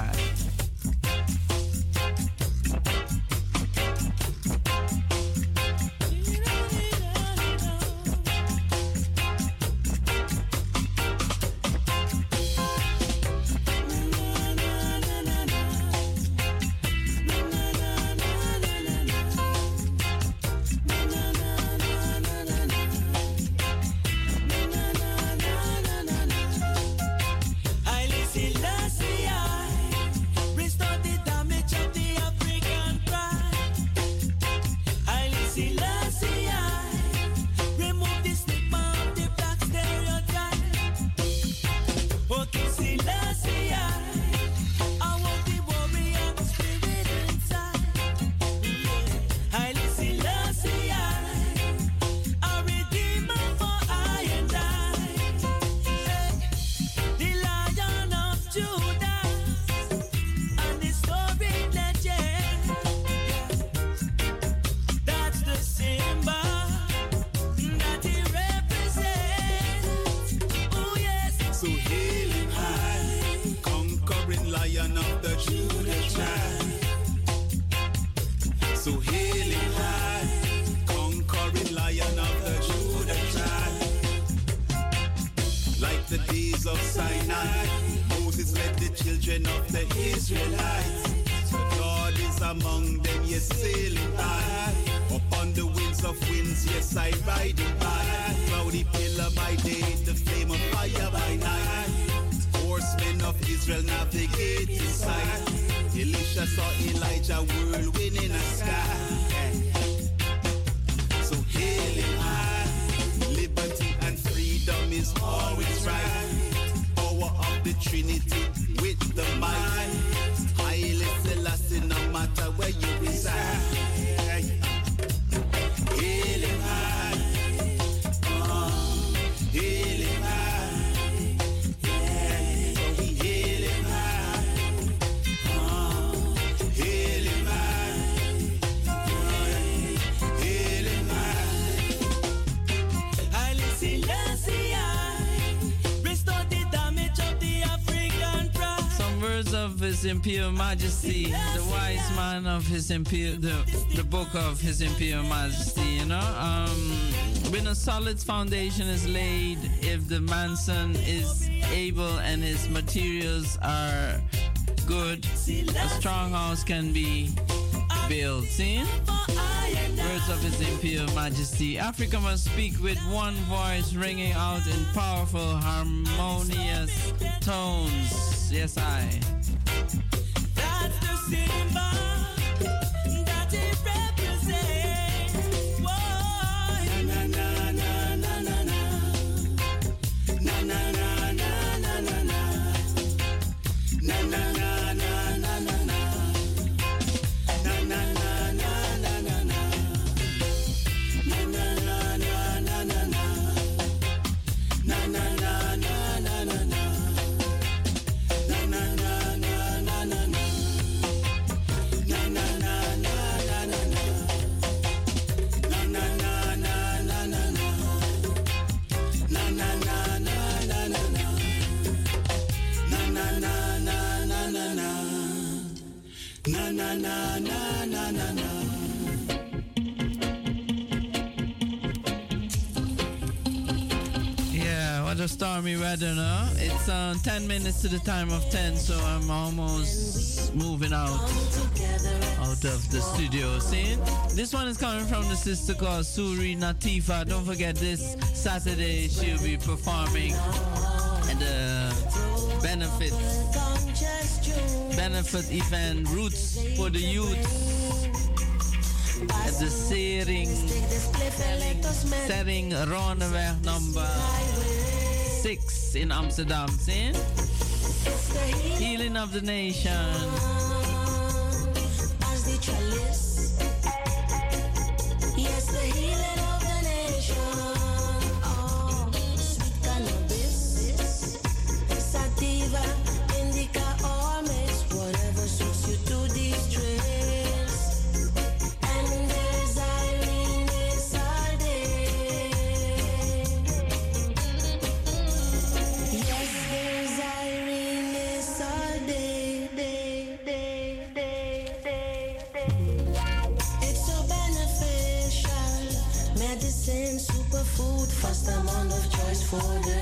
Majesty, the wise man of His Imperial, the, the book of His Imperial Majesty. You know, um, when a solid foundation is laid, if the manson is able and his materials are good, a strong house can be built. See? Words of His Imperial Majesty. Africa must speak with one voice, ringing out in powerful, harmonious tones. Yes, I. 10 minutes to the time of 10, so I'm almost moving out out of the studio. See? This one is coming from the sister called Suri Natifa. Don't forget this Saturday she'll be performing at the benefit benefit event Roots for the Youth at the Sering Sering Rhoneweg number 6 in Amsterdam. See? Healing of the nation. For the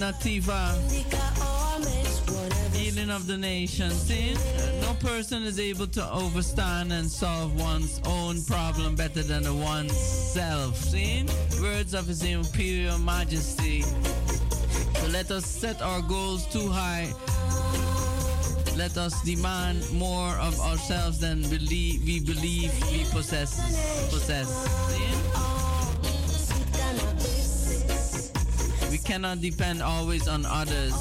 Nativa. Healing of the nation. See? No person is able to overstand and solve one's own problem better than the one's self. See? Words of His Imperial Majesty. So let us set our goals too high. Let us demand more of ourselves than believe we believe we possess. Possess. cannot depend always on others.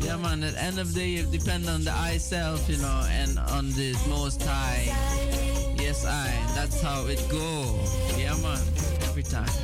Yeah, man, at the end of the day, you depend on the I self, you know, and on the Most High. Yes, I. That's how it go. Yeah, man, every time.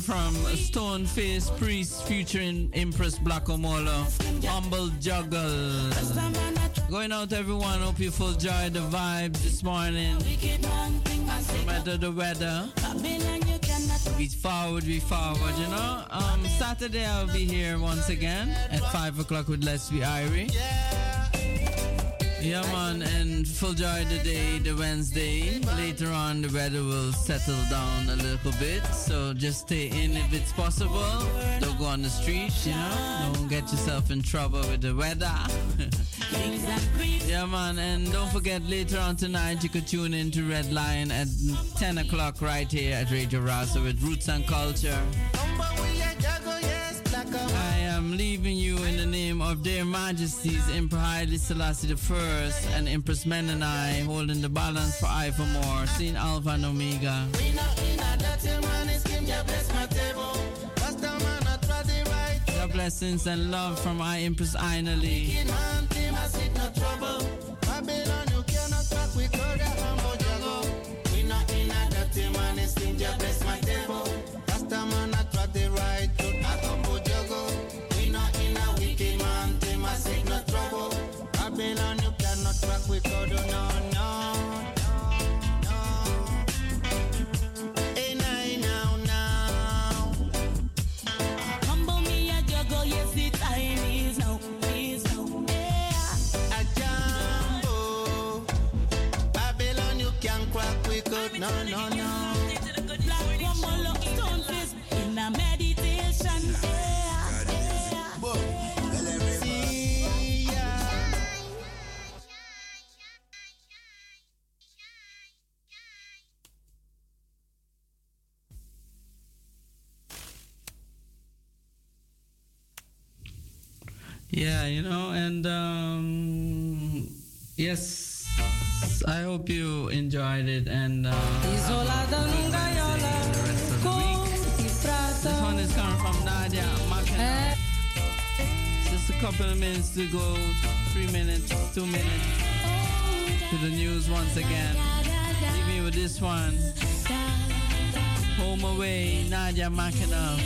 from Stoneface Priest featuring Empress Blackamola, Humble Juggle. Going out, everyone. Hope you full joy the vibes this morning. No matter the weather, we forward, we forward. You know, um, Saturday I'll be here once again at five o'clock with Leslie Irie. Yeah, man, and full joy the day, the Wednesday. Later on, the weather will settle down a little bit, so just stay in if it's possible. Don't go on the streets, you know. Don't get yourself in trouble with the weather. yeah, man, and don't forget later on tonight you could tune in to Red Lion at 10 o'clock right here at Radio Razo with Roots and Culture. of Their Majesties Emperor Haile Selassie I and Empress Menenai holding the balance for Ivermore, Seen Alpha and Omega. The blessings and love from our Empress Ainali. you know, and um, yes, I hope you enjoyed it. And uh, this one is coming from Nadia Makina. Just a couple of minutes to go, three minutes, two minutes to the news once again. Leave me with this one. Home away, Nadia Makinov.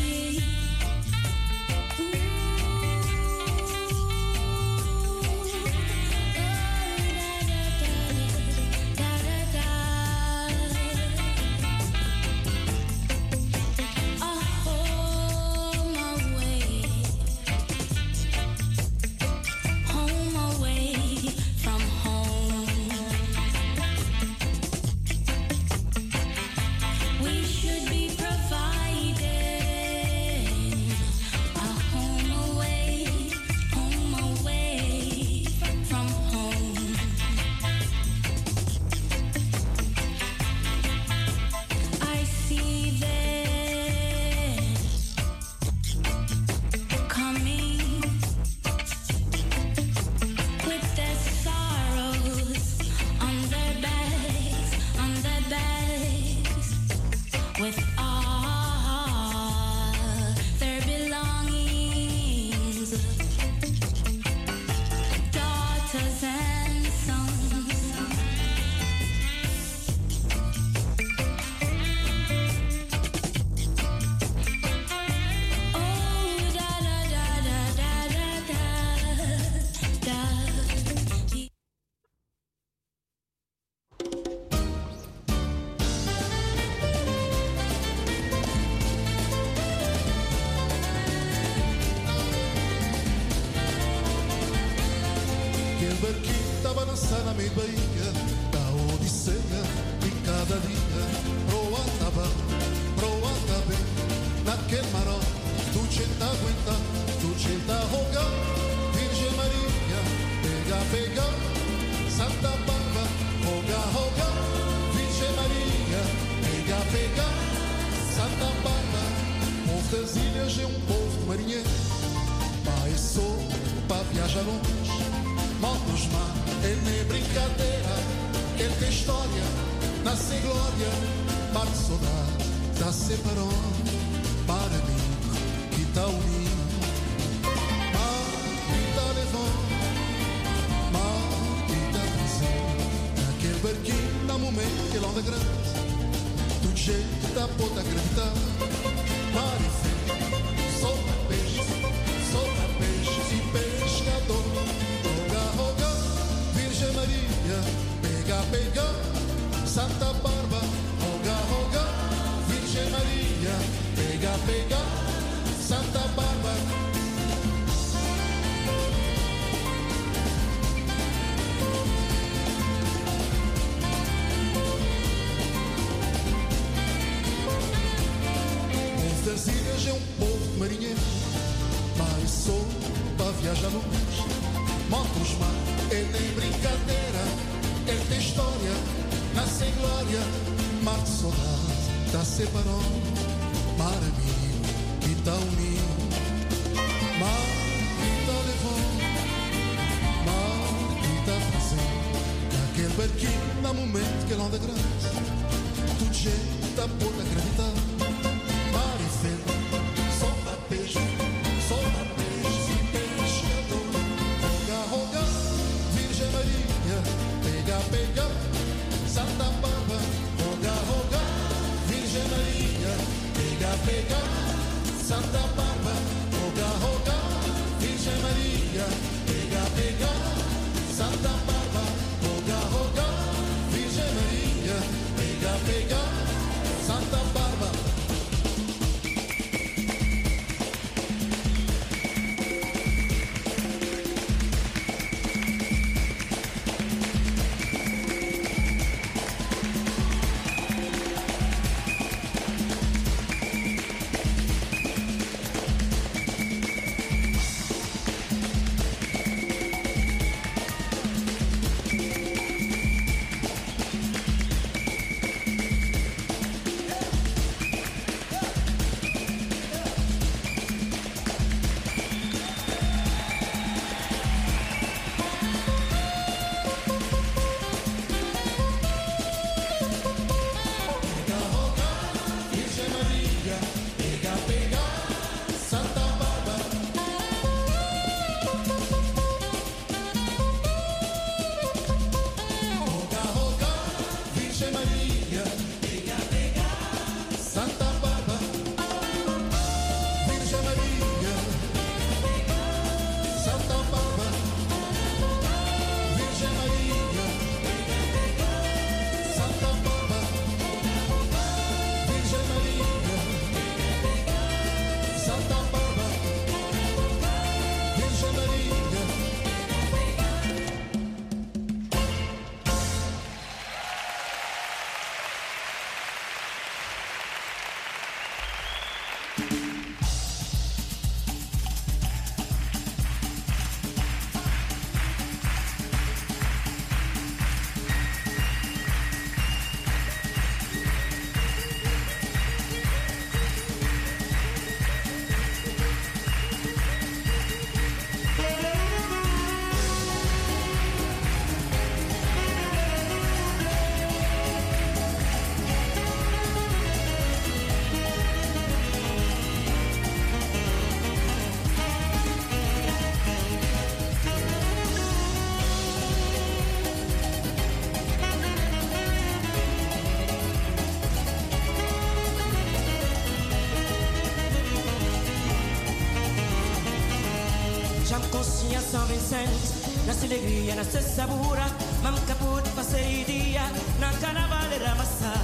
سنجري أنا سسابورا مام كابوت فسيديا نكنا بالرا مسا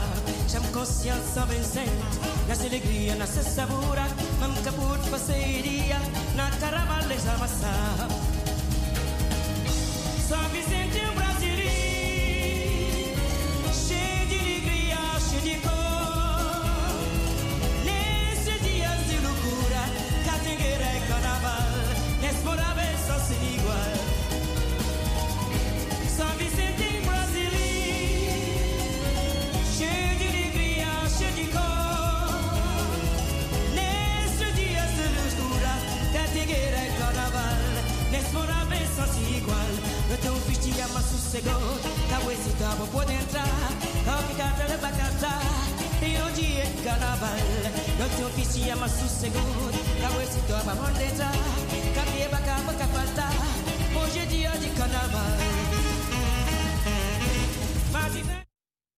شام كوسيا سبنسين نسلجري أنا سسابورا مام كابوت فسيديا